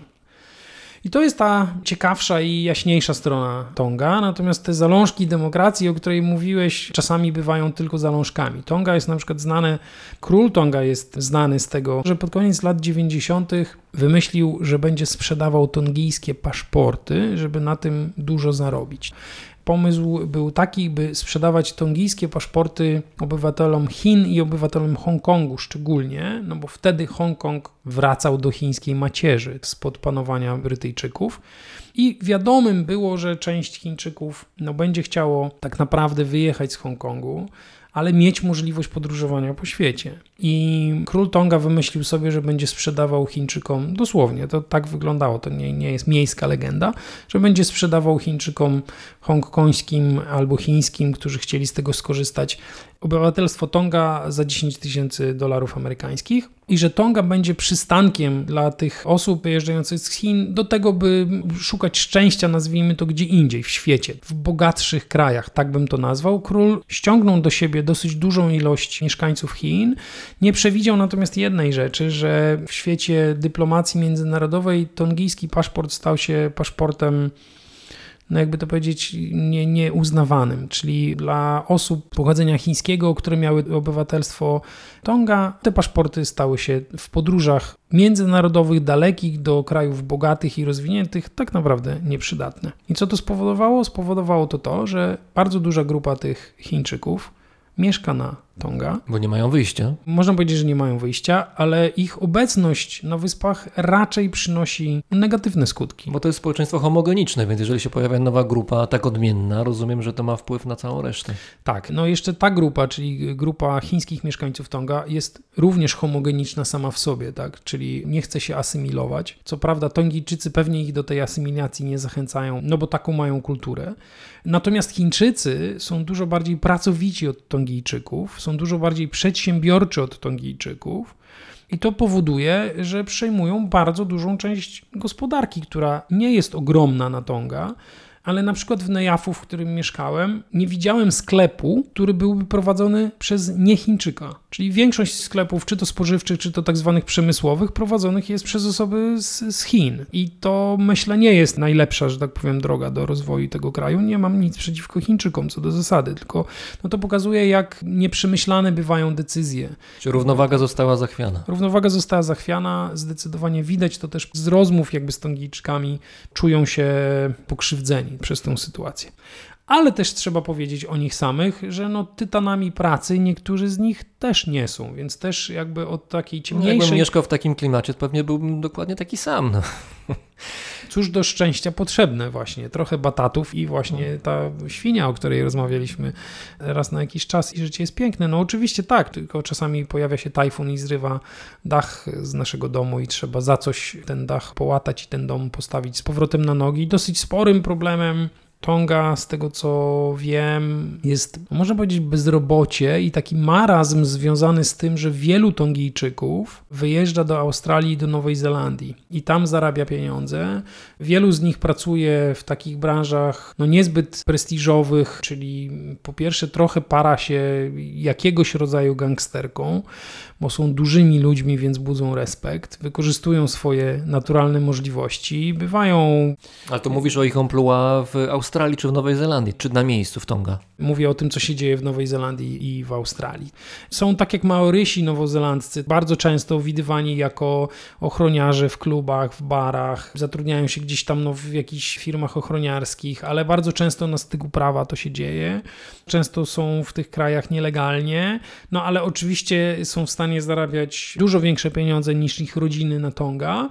I to jest ta ciekawsza i jaśniejsza strona Tonga, natomiast te zalążki demokracji, o której mówiłeś, czasami bywają tylko zalążkami. Tonga jest na przykład znany, król Tonga jest znany z tego, że pod koniec lat 90. wymyślił, że będzie sprzedawał tongijskie paszporty, żeby na tym dużo zarobić pomysł był taki, by sprzedawać tongijskie paszporty obywatelom Chin i obywatelom Hongkongu szczególnie, no bo wtedy Hongkong wracał do chińskiej macierzy spod panowania Brytyjczyków. I wiadomym było, że część Chińczyków no, będzie chciało tak naprawdę wyjechać z Hongkongu, ale mieć możliwość podróżowania po świecie. I król Tonga wymyślił sobie, że będzie sprzedawał Chińczykom, dosłownie, to tak wyglądało, to nie, nie jest miejska legenda, że będzie sprzedawał Chińczykom hongkońskim albo chińskim, którzy chcieli z tego skorzystać, obywatelstwo Tonga za 10 tysięcy dolarów amerykańskich i że Tonga będzie przystankiem dla tych osób wyjeżdżających z Chin do tego, by szukać szczęścia, nazwijmy to gdzie indziej w świecie, w bogatszych krajach, tak bym to nazwał. Król ściągnął do siebie dosyć dużą ilość mieszkańców Chin. Nie przewidział natomiast jednej rzeczy, że w świecie dyplomacji międzynarodowej tongijski paszport stał się paszportem no jakby to powiedzieć, nie, nieuznawanym. Czyli dla osób pochodzenia chińskiego, które miały obywatelstwo Tonga, te paszporty stały się w podróżach międzynarodowych, dalekich do krajów bogatych i rozwiniętych, tak naprawdę nieprzydatne. I co to spowodowało? Spowodowało to to, że bardzo duża grupa tych Chińczyków mieszka na Tonga.
Bo nie mają wyjścia.
Można powiedzieć, że nie mają wyjścia, ale ich obecność na wyspach raczej przynosi negatywne skutki.
Bo to jest społeczeństwo homogeniczne, więc jeżeli się pojawia nowa grupa tak odmienna, rozumiem, że to ma wpływ na całą resztę.
Tak, no jeszcze ta grupa, czyli grupa chińskich mieszkańców Tonga jest również homogeniczna sama w sobie, tak? Czyli nie chce się asymilować. Co prawda Tongijczycy pewnie ich do tej asymilacji nie zachęcają, no bo taką mają kulturę. Natomiast Chińczycy są dużo bardziej pracowici od Tongijczyków, są dużo bardziej przedsiębiorczy od Tongijczyków. I to powoduje, że przejmują bardzo dużą część gospodarki, która nie jest ogromna na Tonga, ale na przykład w Nejafu, w którym mieszkałem, nie widziałem sklepu, który byłby prowadzony przez niechińczyka. Czyli większość sklepów, czy to spożywczych, czy to tak zwanych przemysłowych, prowadzonych jest przez osoby z, z Chin. I to myślę nie jest najlepsza, że tak powiem, droga do rozwoju tego kraju. Nie mam nic przeciwko Chińczykom co do zasady, tylko no to pokazuje, jak nieprzemyślane bywają decyzje.
Czy równowaga została zachwiana?
Równowaga została zachwiana, zdecydowanie widać to też z rozmów jakby z Tongijczykami, czują się pokrzywdzeni przez tę sytuację. Ale też trzeba powiedzieć o nich samych, że no tytanami pracy niektórzy z nich też nie są, więc też jakby od takiej
No,
ciemniejszej...
jakbym mieszkał w takim klimacie, to pewnie byłbym dokładnie taki sam. No.
Cóż do szczęścia potrzebne właśnie, trochę batatów i właśnie ta świnia, o której rozmawialiśmy raz na jakiś czas i życie jest piękne. No oczywiście tak, tylko czasami pojawia się tajfun i zrywa dach z naszego domu i trzeba za coś ten dach połatać i ten dom postawić z powrotem na nogi. Dosyć sporym problemem Tonga, z tego co wiem, jest, można powiedzieć, bezrobocie i taki marazm związany z tym, że wielu Tongijczyków wyjeżdża do Australii i do Nowej Zelandii i tam zarabia pieniądze. Wielu z nich pracuje w takich branżach no, niezbyt prestiżowych, czyli po pierwsze trochę para się jakiegoś rodzaju gangsterką, bo są dużymi ludźmi, więc budzą respekt, wykorzystują swoje naturalne możliwości, bywają
Ale to mówisz o ich emploi w Australii czy w Nowej Zelandii, czy na miejscu w Tonga?
Mówię o tym, co się dzieje w Nowej Zelandii i w Australii. Są tak jak Maorysi nowozelandzcy, bardzo często widywani jako ochroniarze w klubach, w barach, zatrudniają się gdzieś tam no, w jakichś firmach ochroniarskich, ale bardzo często na styku prawa to się dzieje. Często są w tych krajach nielegalnie, no ale oczywiście są w stanie zarabiać dużo większe pieniądze niż ich rodziny na Tonga.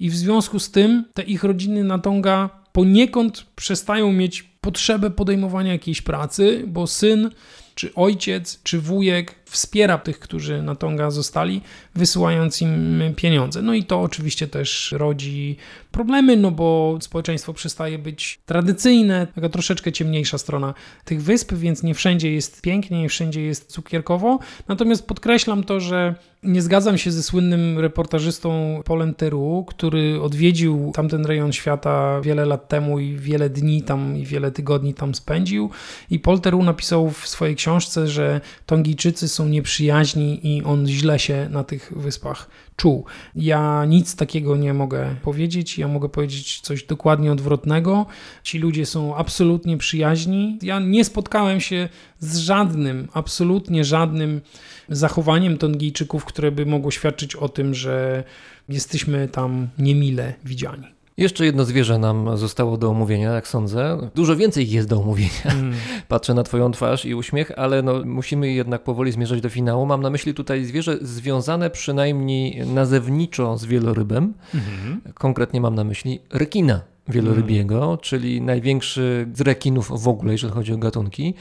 I w związku z tym te ich rodziny na Tonga poniekąd przestają mieć potrzebę podejmowania jakiejś pracy, bo syn czy ojciec, czy wujek wspiera tych, którzy na Tonga zostali, wysyłając im pieniądze. No i to oczywiście też rodzi problemy, no bo społeczeństwo przestaje być tradycyjne, taka troszeczkę ciemniejsza strona tych wysp, więc nie wszędzie jest pięknie, nie wszędzie jest cukierkowo. Natomiast podkreślam to, że nie zgadzam się ze słynnym reportażystą Polem Teru, który odwiedził tamten rejon świata wiele lat temu i wiele dni tam i wiele tygodni tam spędził. I Paul Teru napisał w swojej książce, że Tongijczycy są nieprzyjaźni i on źle się na tych wyspach czuł. Ja nic takiego nie mogę powiedzieć. Ja mogę powiedzieć coś dokładnie odwrotnego. Ci ludzie są absolutnie przyjaźni. Ja nie spotkałem się z żadnym, absolutnie żadnym zachowaniem Tongijczyków, które by mogło świadczyć o tym, że jesteśmy tam niemile widziani.
Jeszcze jedno zwierzę nam zostało do omówienia, jak sądzę. Dużo więcej jest do omówienia. Mm. Patrzę na Twoją twarz i uśmiech, ale no, musimy jednak powoli zmierzać do finału. Mam na myśli tutaj zwierzę związane przynajmniej nazewniczo z wielorybem. Mm. Konkretnie mam na myśli rekina wielorybiego, mm. czyli największy z rekinów w ogóle, jeżeli chodzi o gatunki.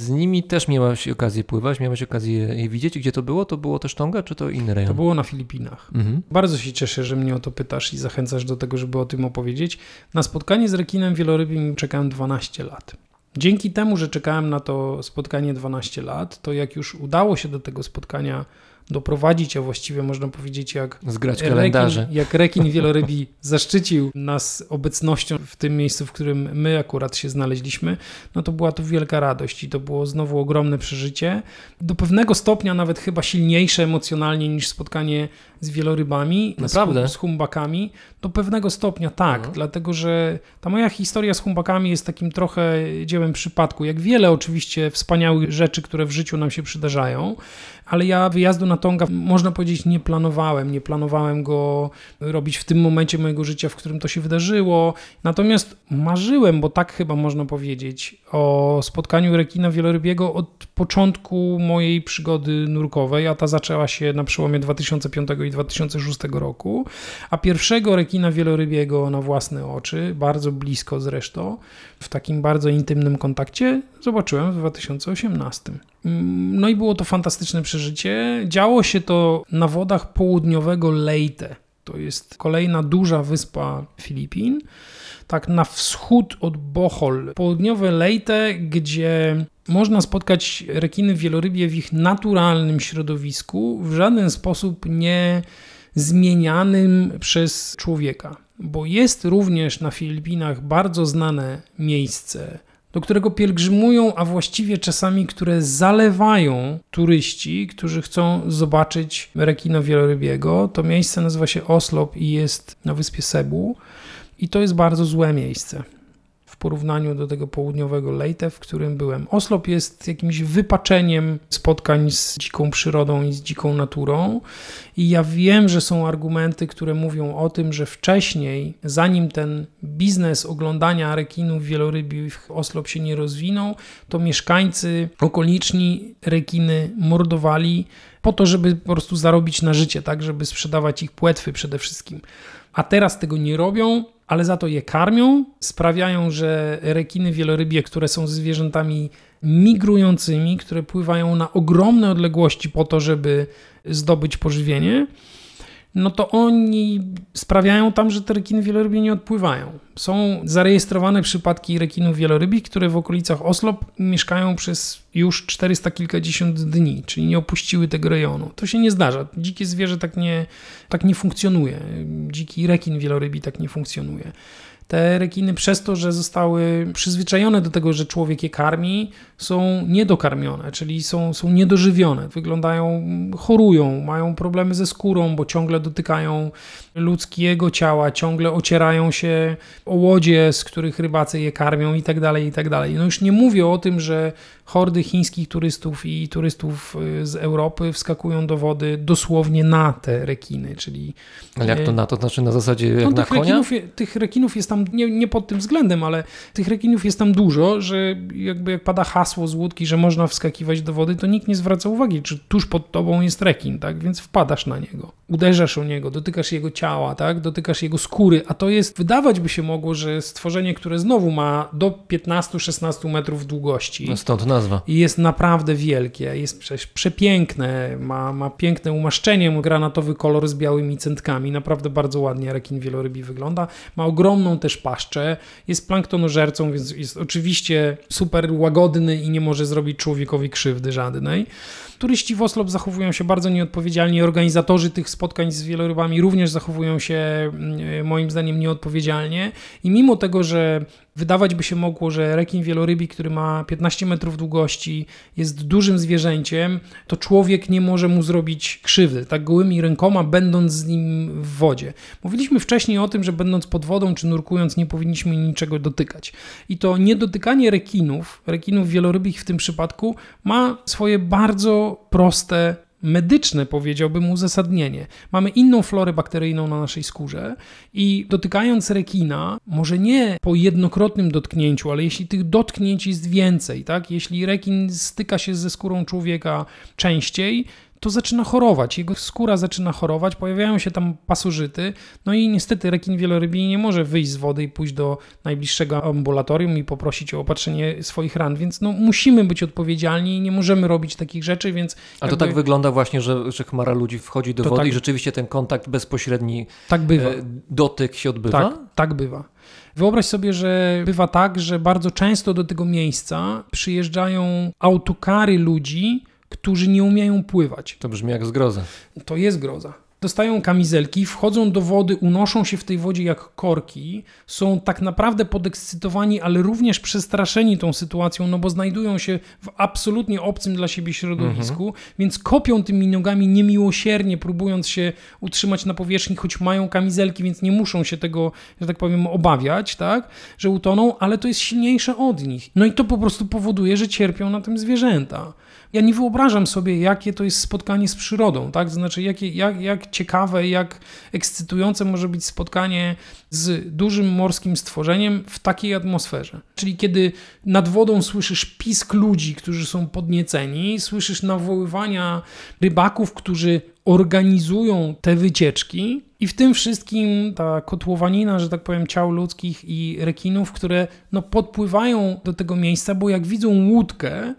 Z nimi też miałaś okazję pływać, miałeś okazję je widzieć. Gdzie to było? To było też Tonga, czy to inny rejon?
To było na Filipinach. Mhm. Bardzo się cieszę, że mnie o to pytasz i zachęcasz do tego, żeby o tym opowiedzieć. Na spotkanie z rekinem wielorybim czekałem 12 lat. Dzięki temu, że czekałem na to spotkanie 12 lat, to jak już udało się do tego spotkania doprowadzić, a właściwie można powiedzieć jak
Zgrać kalendarze.
Rekin, jak rekin wielorybi zaszczycił nas obecnością w tym miejscu, w którym my akurat się znaleźliśmy, no to była to wielka radość i to było znowu ogromne przeżycie. Do pewnego stopnia nawet chyba silniejsze emocjonalnie niż spotkanie z wielorybami,
Naprawdę?
Z, humbakami. Do pewnego stopnia tak, mhm. dlatego że ta moja historia z humbakami jest takim trochę dziełem przypadku. Jak wiele oczywiście wspaniałych rzeczy, które w życiu nam się przydarzają, ale ja wyjazdu na Tonga, można powiedzieć, nie planowałem. Nie planowałem go robić w tym momencie mojego życia, w którym to się wydarzyło. Natomiast marzyłem, bo tak chyba można powiedzieć, o spotkaniu rekina wielorybiego od początku mojej przygody nurkowej, a ta zaczęła się na przełomie 2005 i 2006 roku. A pierwszego rekina wielorybiego na własne oczy, bardzo blisko zresztą, w takim bardzo intymnym kontakcie, zobaczyłem w 2018. No i było to fantastyczne przeżycie. Działo się to na wodach południowego Leyte. To jest kolejna duża wyspa Filipin. Tak na wschód od Bohol. Południowe Leyte, gdzie można spotkać rekiny wielorybie w ich naturalnym środowisku, w żaden sposób nie zmienianym przez człowieka. Bo jest również na Filipinach bardzo znane miejsce, do którego pielgrzymują, a właściwie czasami, które zalewają turyści, którzy chcą zobaczyć rekina wielorybiego. To miejsce nazywa się Oslop i jest na wyspie Sebu. I to jest bardzo złe miejsce porównaniu do tego południowego Leyte, w którym byłem. Oslop jest jakimś wypaczeniem spotkań z dziką przyrodą i z dziką naturą. I ja wiem, że są argumenty, które mówią o tym, że wcześniej, zanim ten biznes oglądania rekinów wielorybi w Oslop się nie rozwinął, to mieszkańcy okoliczni rekiny mordowali po to, żeby po prostu zarobić na życie, tak, żeby sprzedawać ich płetwy przede wszystkim. A teraz tego nie robią, ale za to je karmią, sprawiają, że rekiny wielorybie, które są zwierzętami migrującymi, które pływają na ogromne odległości po to, żeby zdobyć pożywienie, no to oni sprawiają tam, że te rekiny wielorybie nie odpływają. Są zarejestrowane przypadki rekinów wielorybich, które w okolicach Oslo mieszkają przez już 400 kilkadziesiąt dni, czyli nie opuściły tego rejonu. To się nie zdarza. Dzikie zwierzę tak nie, tak nie funkcjonuje. Dziki rekin wielorybi tak nie funkcjonuje. Te rekiny przez to, że zostały przyzwyczajone do tego, że człowiek je karmi, są niedokarmione, czyli są, są niedożywione. Wyglądają, chorują, mają problemy ze skórą, bo ciągle dotykają ludzkiego ciała, ciągle ocierają się o łodzie, z których rybacy je karmią i tak dalej, i tak dalej. No już nie mówię o tym, że hordy chińskich turystów i turystów y, z Europy wskakują do wody dosłownie na te rekiny, czyli...
Ale jak to y, na to? Znaczy na zasadzie jak no,
na
tych konia?
Rekinów, tych rekinów jest tam, nie, nie pod tym względem, ale tych rekinów jest tam dużo, że jakby jak pada hasło z łódki, że można wskakiwać do wody, to nikt nie zwraca uwagi, czy tuż pod tobą jest rekin, tak? Więc wpadasz na niego. Uderzasz o niego, dotykasz jego ciała, tak? dotykasz jego skóry, a to jest, wydawać by się mogło, że stworzenie, które znowu ma do 15-16 metrów długości.
No stąd nazwa.
I jest naprawdę wielkie, jest przecież przepiękne, ma, ma piękne umaszczenie, granatowy kolor z białymi centkami, naprawdę bardzo ładnie rekin wielorybi wygląda. Ma ogromną też paszczę, jest planktonożercą, więc jest oczywiście super łagodny i nie może zrobić człowiekowi krzywdy żadnej. Turyści w Oslo zachowują się bardzo nieodpowiedzialnie, organizatorzy tych spotkań z wielorybami również zachowują się mm, moim zdaniem nieodpowiedzialnie. I mimo tego, że wydawać by się mogło, że rekin wielorybi, który ma 15 metrów długości, jest dużym zwierzęciem, to człowiek nie może mu zrobić krzywdy, tak gołymi rękoma, będąc z nim w wodzie. Mówiliśmy wcześniej o tym, że będąc pod wodą czy nurkując, nie powinniśmy niczego dotykać. I to niedotykanie rekinów, rekinów wielorybich w tym przypadku, ma swoje bardzo proste medyczne, powiedziałbym, uzasadnienie. Mamy inną florę bakteryjną na naszej skórze i dotykając rekina, może nie po jednokrotnym dotknięciu, ale jeśli tych dotknięć jest więcej, tak? Jeśli rekin styka się ze skórą człowieka częściej, to zaczyna chorować, jego skóra zaczyna chorować, pojawiają się tam pasożyty, no i niestety rekin wielorybi nie może wyjść z wody i pójść do najbliższego ambulatorium i poprosić o opatrzenie swoich ran, więc no musimy być odpowiedzialni i nie możemy robić takich rzeczy, więc...
A to tak wygląda właśnie, że, że chmara ludzi wchodzi do wody tak, i rzeczywiście ten kontakt bezpośredni,
tak bywa. E,
dotyk się odbywa?
Tak, tak bywa. Wyobraź sobie, że bywa tak, że bardzo często do tego miejsca przyjeżdżają autokary ludzi, którzy nie umieją pływać.
To brzmi jak zgroza.
To jest groza. Dostają kamizelki, wchodzą do wody, unoszą się w tej wodzie jak korki, są tak naprawdę podekscytowani, ale również przestraszeni tą sytuacją, no bo znajdują się w absolutnie obcym dla siebie środowisku, mhm. więc kopią tymi nogami niemiłosiernie, próbując się utrzymać na powierzchni, choć mają kamizelki, więc nie muszą się tego, że tak powiem, obawiać, tak, że utoną, ale to jest silniejsze od nich. No i to po prostu powoduje, że cierpią na tym zwierzęta ja nie wyobrażam sobie, jakie to jest spotkanie z przyrodą, tak? Znaczy, jakie, jak, jak ciekawe, jak ekscytujące może być spotkanie z dużym morskim stworzeniem w takiej atmosferze. Czyli kiedy nad wodą słyszysz pisk ludzi, którzy są podnieceni, słyszysz nawoływania rybaków, którzy organizują te wycieczki, i w tym wszystkim ta kotłowanina, że tak powiem, ciał ludzkich i rekinów, które no, podpływają do tego miejsca, bo jak widzą łódkę,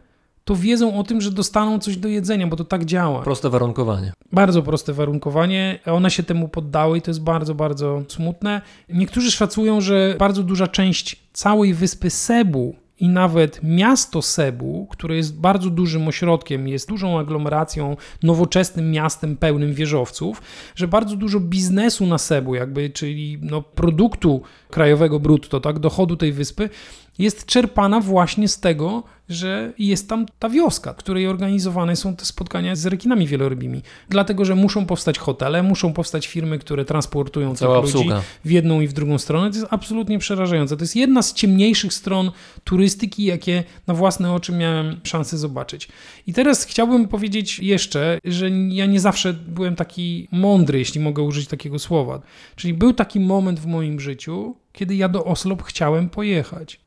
to wiedzą o tym, że dostaną coś do jedzenia, bo to tak działa.
Proste warunkowanie.
Bardzo proste warunkowanie. One się temu poddały i to jest bardzo, bardzo smutne. Niektórzy szacują, że bardzo duża część całej wyspy Sebu i nawet miasto Sebu, które jest bardzo dużym ośrodkiem, jest dużą aglomeracją, nowoczesnym miastem pełnym wieżowców, że bardzo dużo biznesu na Sebu, jakby, czyli no, produktu krajowego brutto, tak, dochodu tej wyspy, jest czerpana właśnie z tego, że jest tam ta wioska, w której organizowane są te spotkania z rekinami wielorybimi. Dlatego, że muszą powstać hotele, muszą powstać firmy, które transportują tych ludzi w jedną i w drugą stronę. To jest absolutnie przerażające. To jest jedna z ciemniejszych stron turystyki, jakie na własne oczy miałem szansę zobaczyć. I teraz chciałbym powiedzieć jeszcze, że ja nie zawsze byłem taki mądry, jeśli mogę użyć takiego słowa. Czyli był taki moment w moim życiu, kiedy ja do Oslo chciałem pojechać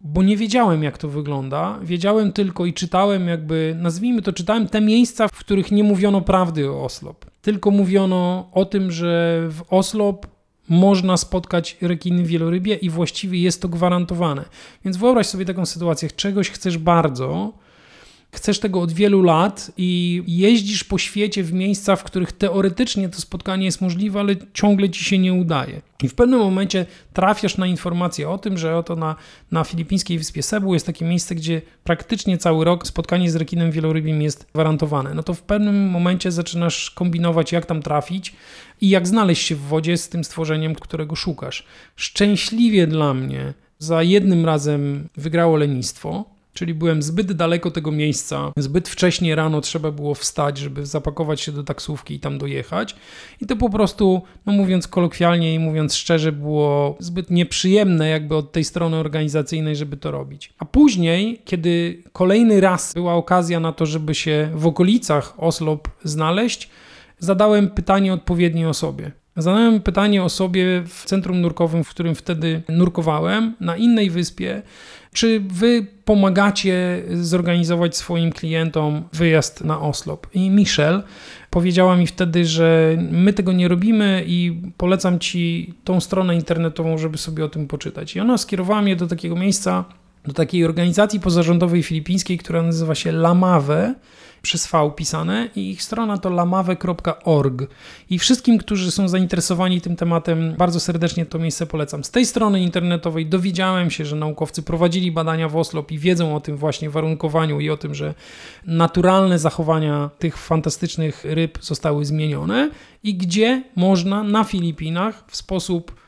bo nie wiedziałem, jak to wygląda. Wiedziałem tylko i czytałem, jakby, nazwijmy to, czytałem te miejsca, w których nie mówiono prawdy o Oslop. Tylko mówiono o tym, że w Oslop można spotkać rekiny wielorybie i właściwie jest to gwarantowane. Więc wyobraź sobie taką sytuację, czegoś chcesz bardzo, chcesz tego od wielu lat i jeździsz po świecie w miejsca, w których teoretycznie to spotkanie jest możliwe, ale ciągle ci się nie udaje. I w pewnym momencie trafiasz na informację o tym, że oto na, na filipińskiej wyspie Cebu jest takie miejsce, gdzie praktycznie cały rok spotkanie z rekinem wielorybim jest gwarantowane. No to w pewnym momencie zaczynasz kombinować, jak tam trafić i jak znaleźć się w wodzie z tym stworzeniem, którego szukasz. Szczęśliwie dla mnie za jednym razem wygrało lenistwo, Czyli byłem zbyt daleko tego miejsca, zbyt wcześnie rano trzeba było wstać, żeby zapakować się do taksówki i tam dojechać. I to po prostu, no mówiąc kolokwialnie i mówiąc szczerze, było zbyt nieprzyjemne jakby od tej strony organizacyjnej, żeby to robić. A później, kiedy kolejny raz była okazja na to, żeby się w okolicach Oslo znaleźć, zadałem pytanie odpowiedniej osobie. Zadałem pytanie osobie w centrum nurkowym, w którym wtedy nurkowałem, na innej wyspie, czy wy pomagacie zorganizować swoim klientom wyjazd na Oslop? I Michelle powiedziała mi wtedy, że my tego nie robimy i polecam ci tą stronę internetową, żeby sobie o tym poczytać. I ona skierowała mnie do takiego miejsca, do takiej organizacji pozarządowej filipińskiej, która nazywa się Lamave przez V pisane i ich strona to lamave.org. I wszystkim, którzy są zainteresowani tym tematem, bardzo serdecznie to miejsce polecam. Z tej strony internetowej dowiedziałem się, że naukowcy prowadzili badania w Oslop i wiedzą o tym właśnie warunkowaniu i o tym, że naturalne zachowania tych fantastycznych ryb zostały zmienione i gdzie można na Filipinach w sposób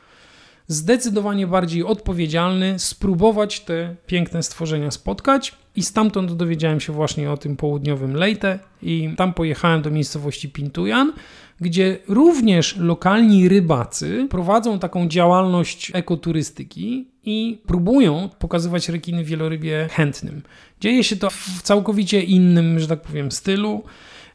zdecydowanie bardziej odpowiedzialny spróbować te piękne stworzenia spotkać. I stamtąd dowiedziałem się właśnie o tym południowym Leyte i tam pojechałem do miejscowości Pintujan, gdzie również lokalni rybacy prowadzą taką działalność ekoturystyki i próbują pokazywać rekiny wielorybie chętnym. Dzieje się to w całkowicie innym, że tak powiem, stylu.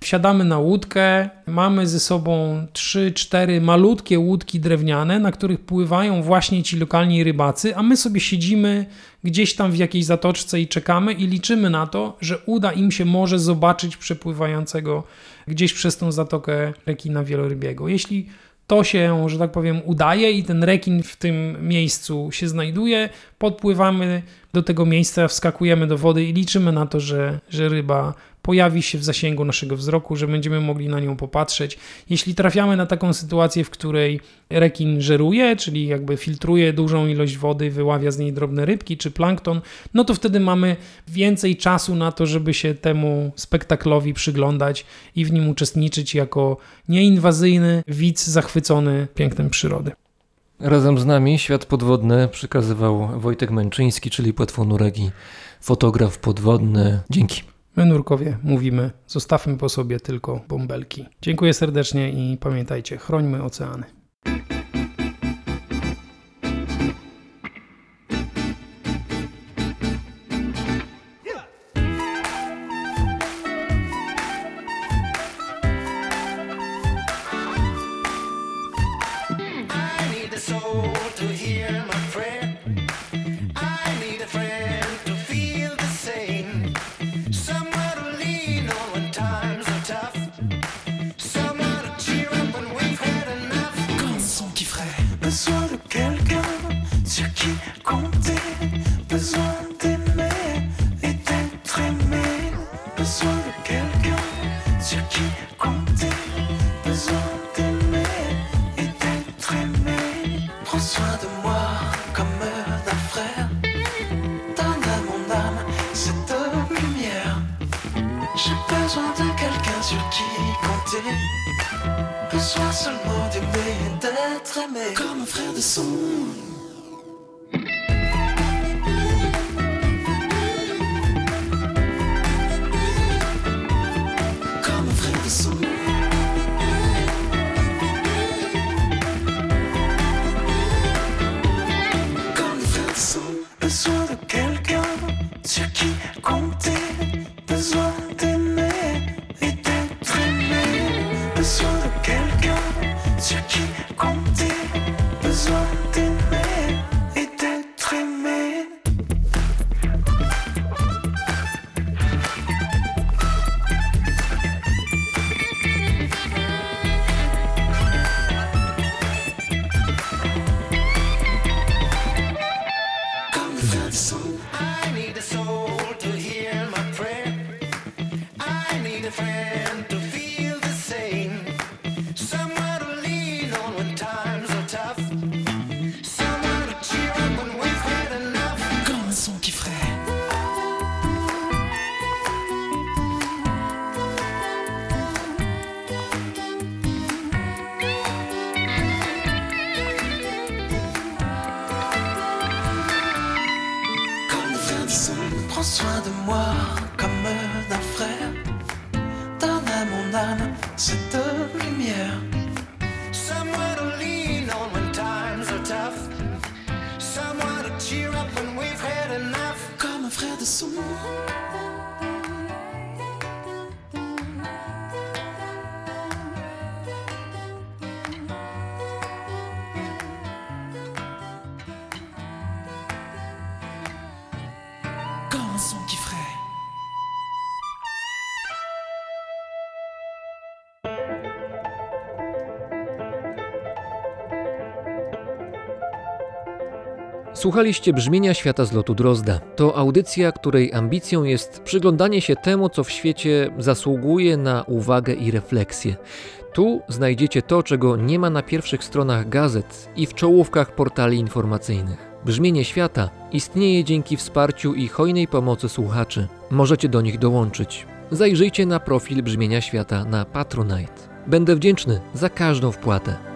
Wsiadamy na łódkę, mamy ze sobą 3-4 malutkie łódki drewniane, na których pływają właśnie ci lokalni rybacy, a my sobie siedzimy gdzieś tam w jakiejś zatoczce i czekamy i liczymy na to, że uda im się może zobaczyć przepływającego gdzieś przez tą zatokę rekina wielorybiego. Jeśli to się, że tak powiem, udaje i ten rekin w tym miejscu się znajduje, podpływamy do tego miejsca, wskakujemy do wody i liczymy na to, że, że ryba pojawi się w zasięgu naszego wzroku, że będziemy mogli na nią popatrzeć. Jeśli trafiamy na taką sytuację, w której rekin żeruje, czyli jakby filtruje dużą ilość wody, wyławia z niej drobne rybki czy plankton, no to wtedy mamy więcej czasu na to, żeby się temu spektaklowi przyglądać i w nim uczestniczyć jako nieinwazyjny widz zachwycony pięknem przyrody.
Razem z nami świat podwodny przekazywał Wojtek Męczyński, czyli płetwonurek i fotograf podwodny. Dzięki.
My nurkowie mówimy, zostawmy po sobie tylko bąbelki. Dziękuję serdecznie i pamiętajcie, chrońmy oceany.
Un frère de son
Słuchaliście brzmienia świata z lotu Drozda. To audycja, której ambicją jest przyglądanie się temu, co w świecie zasługuje na uwagę i refleksję. Tu znajdziecie to, czego nie ma na pierwszych stronach gazet i w czołówkach portali informacyjnych. Brzmienie świata istnieje dzięki wsparciu i hojnej pomocy słuchaczy. Możecie do nich dołączyć. Zajrzyjcie na profil Brzmienia Świata na Patronite. Będę wdzięczny za każdą wpłatę.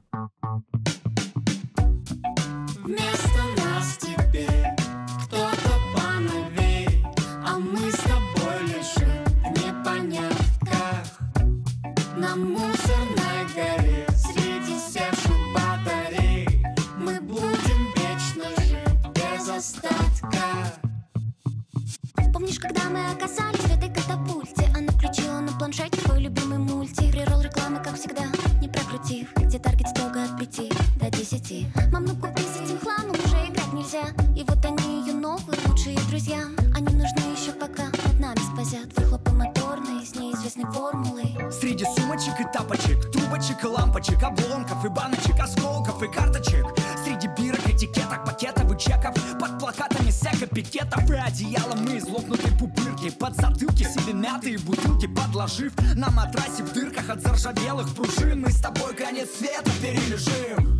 Среди
обломков и баночек, осколков и карточек. Среди бирок, этикеток, пакетов и чеков. Под плакатами сек, пикетов. И одеялом мы излопнутой пупырки. Под затылки себе мятые бутылки. Подложив На матрасе в дырках от заржавелых пружин. Мы с тобой конец света перележим.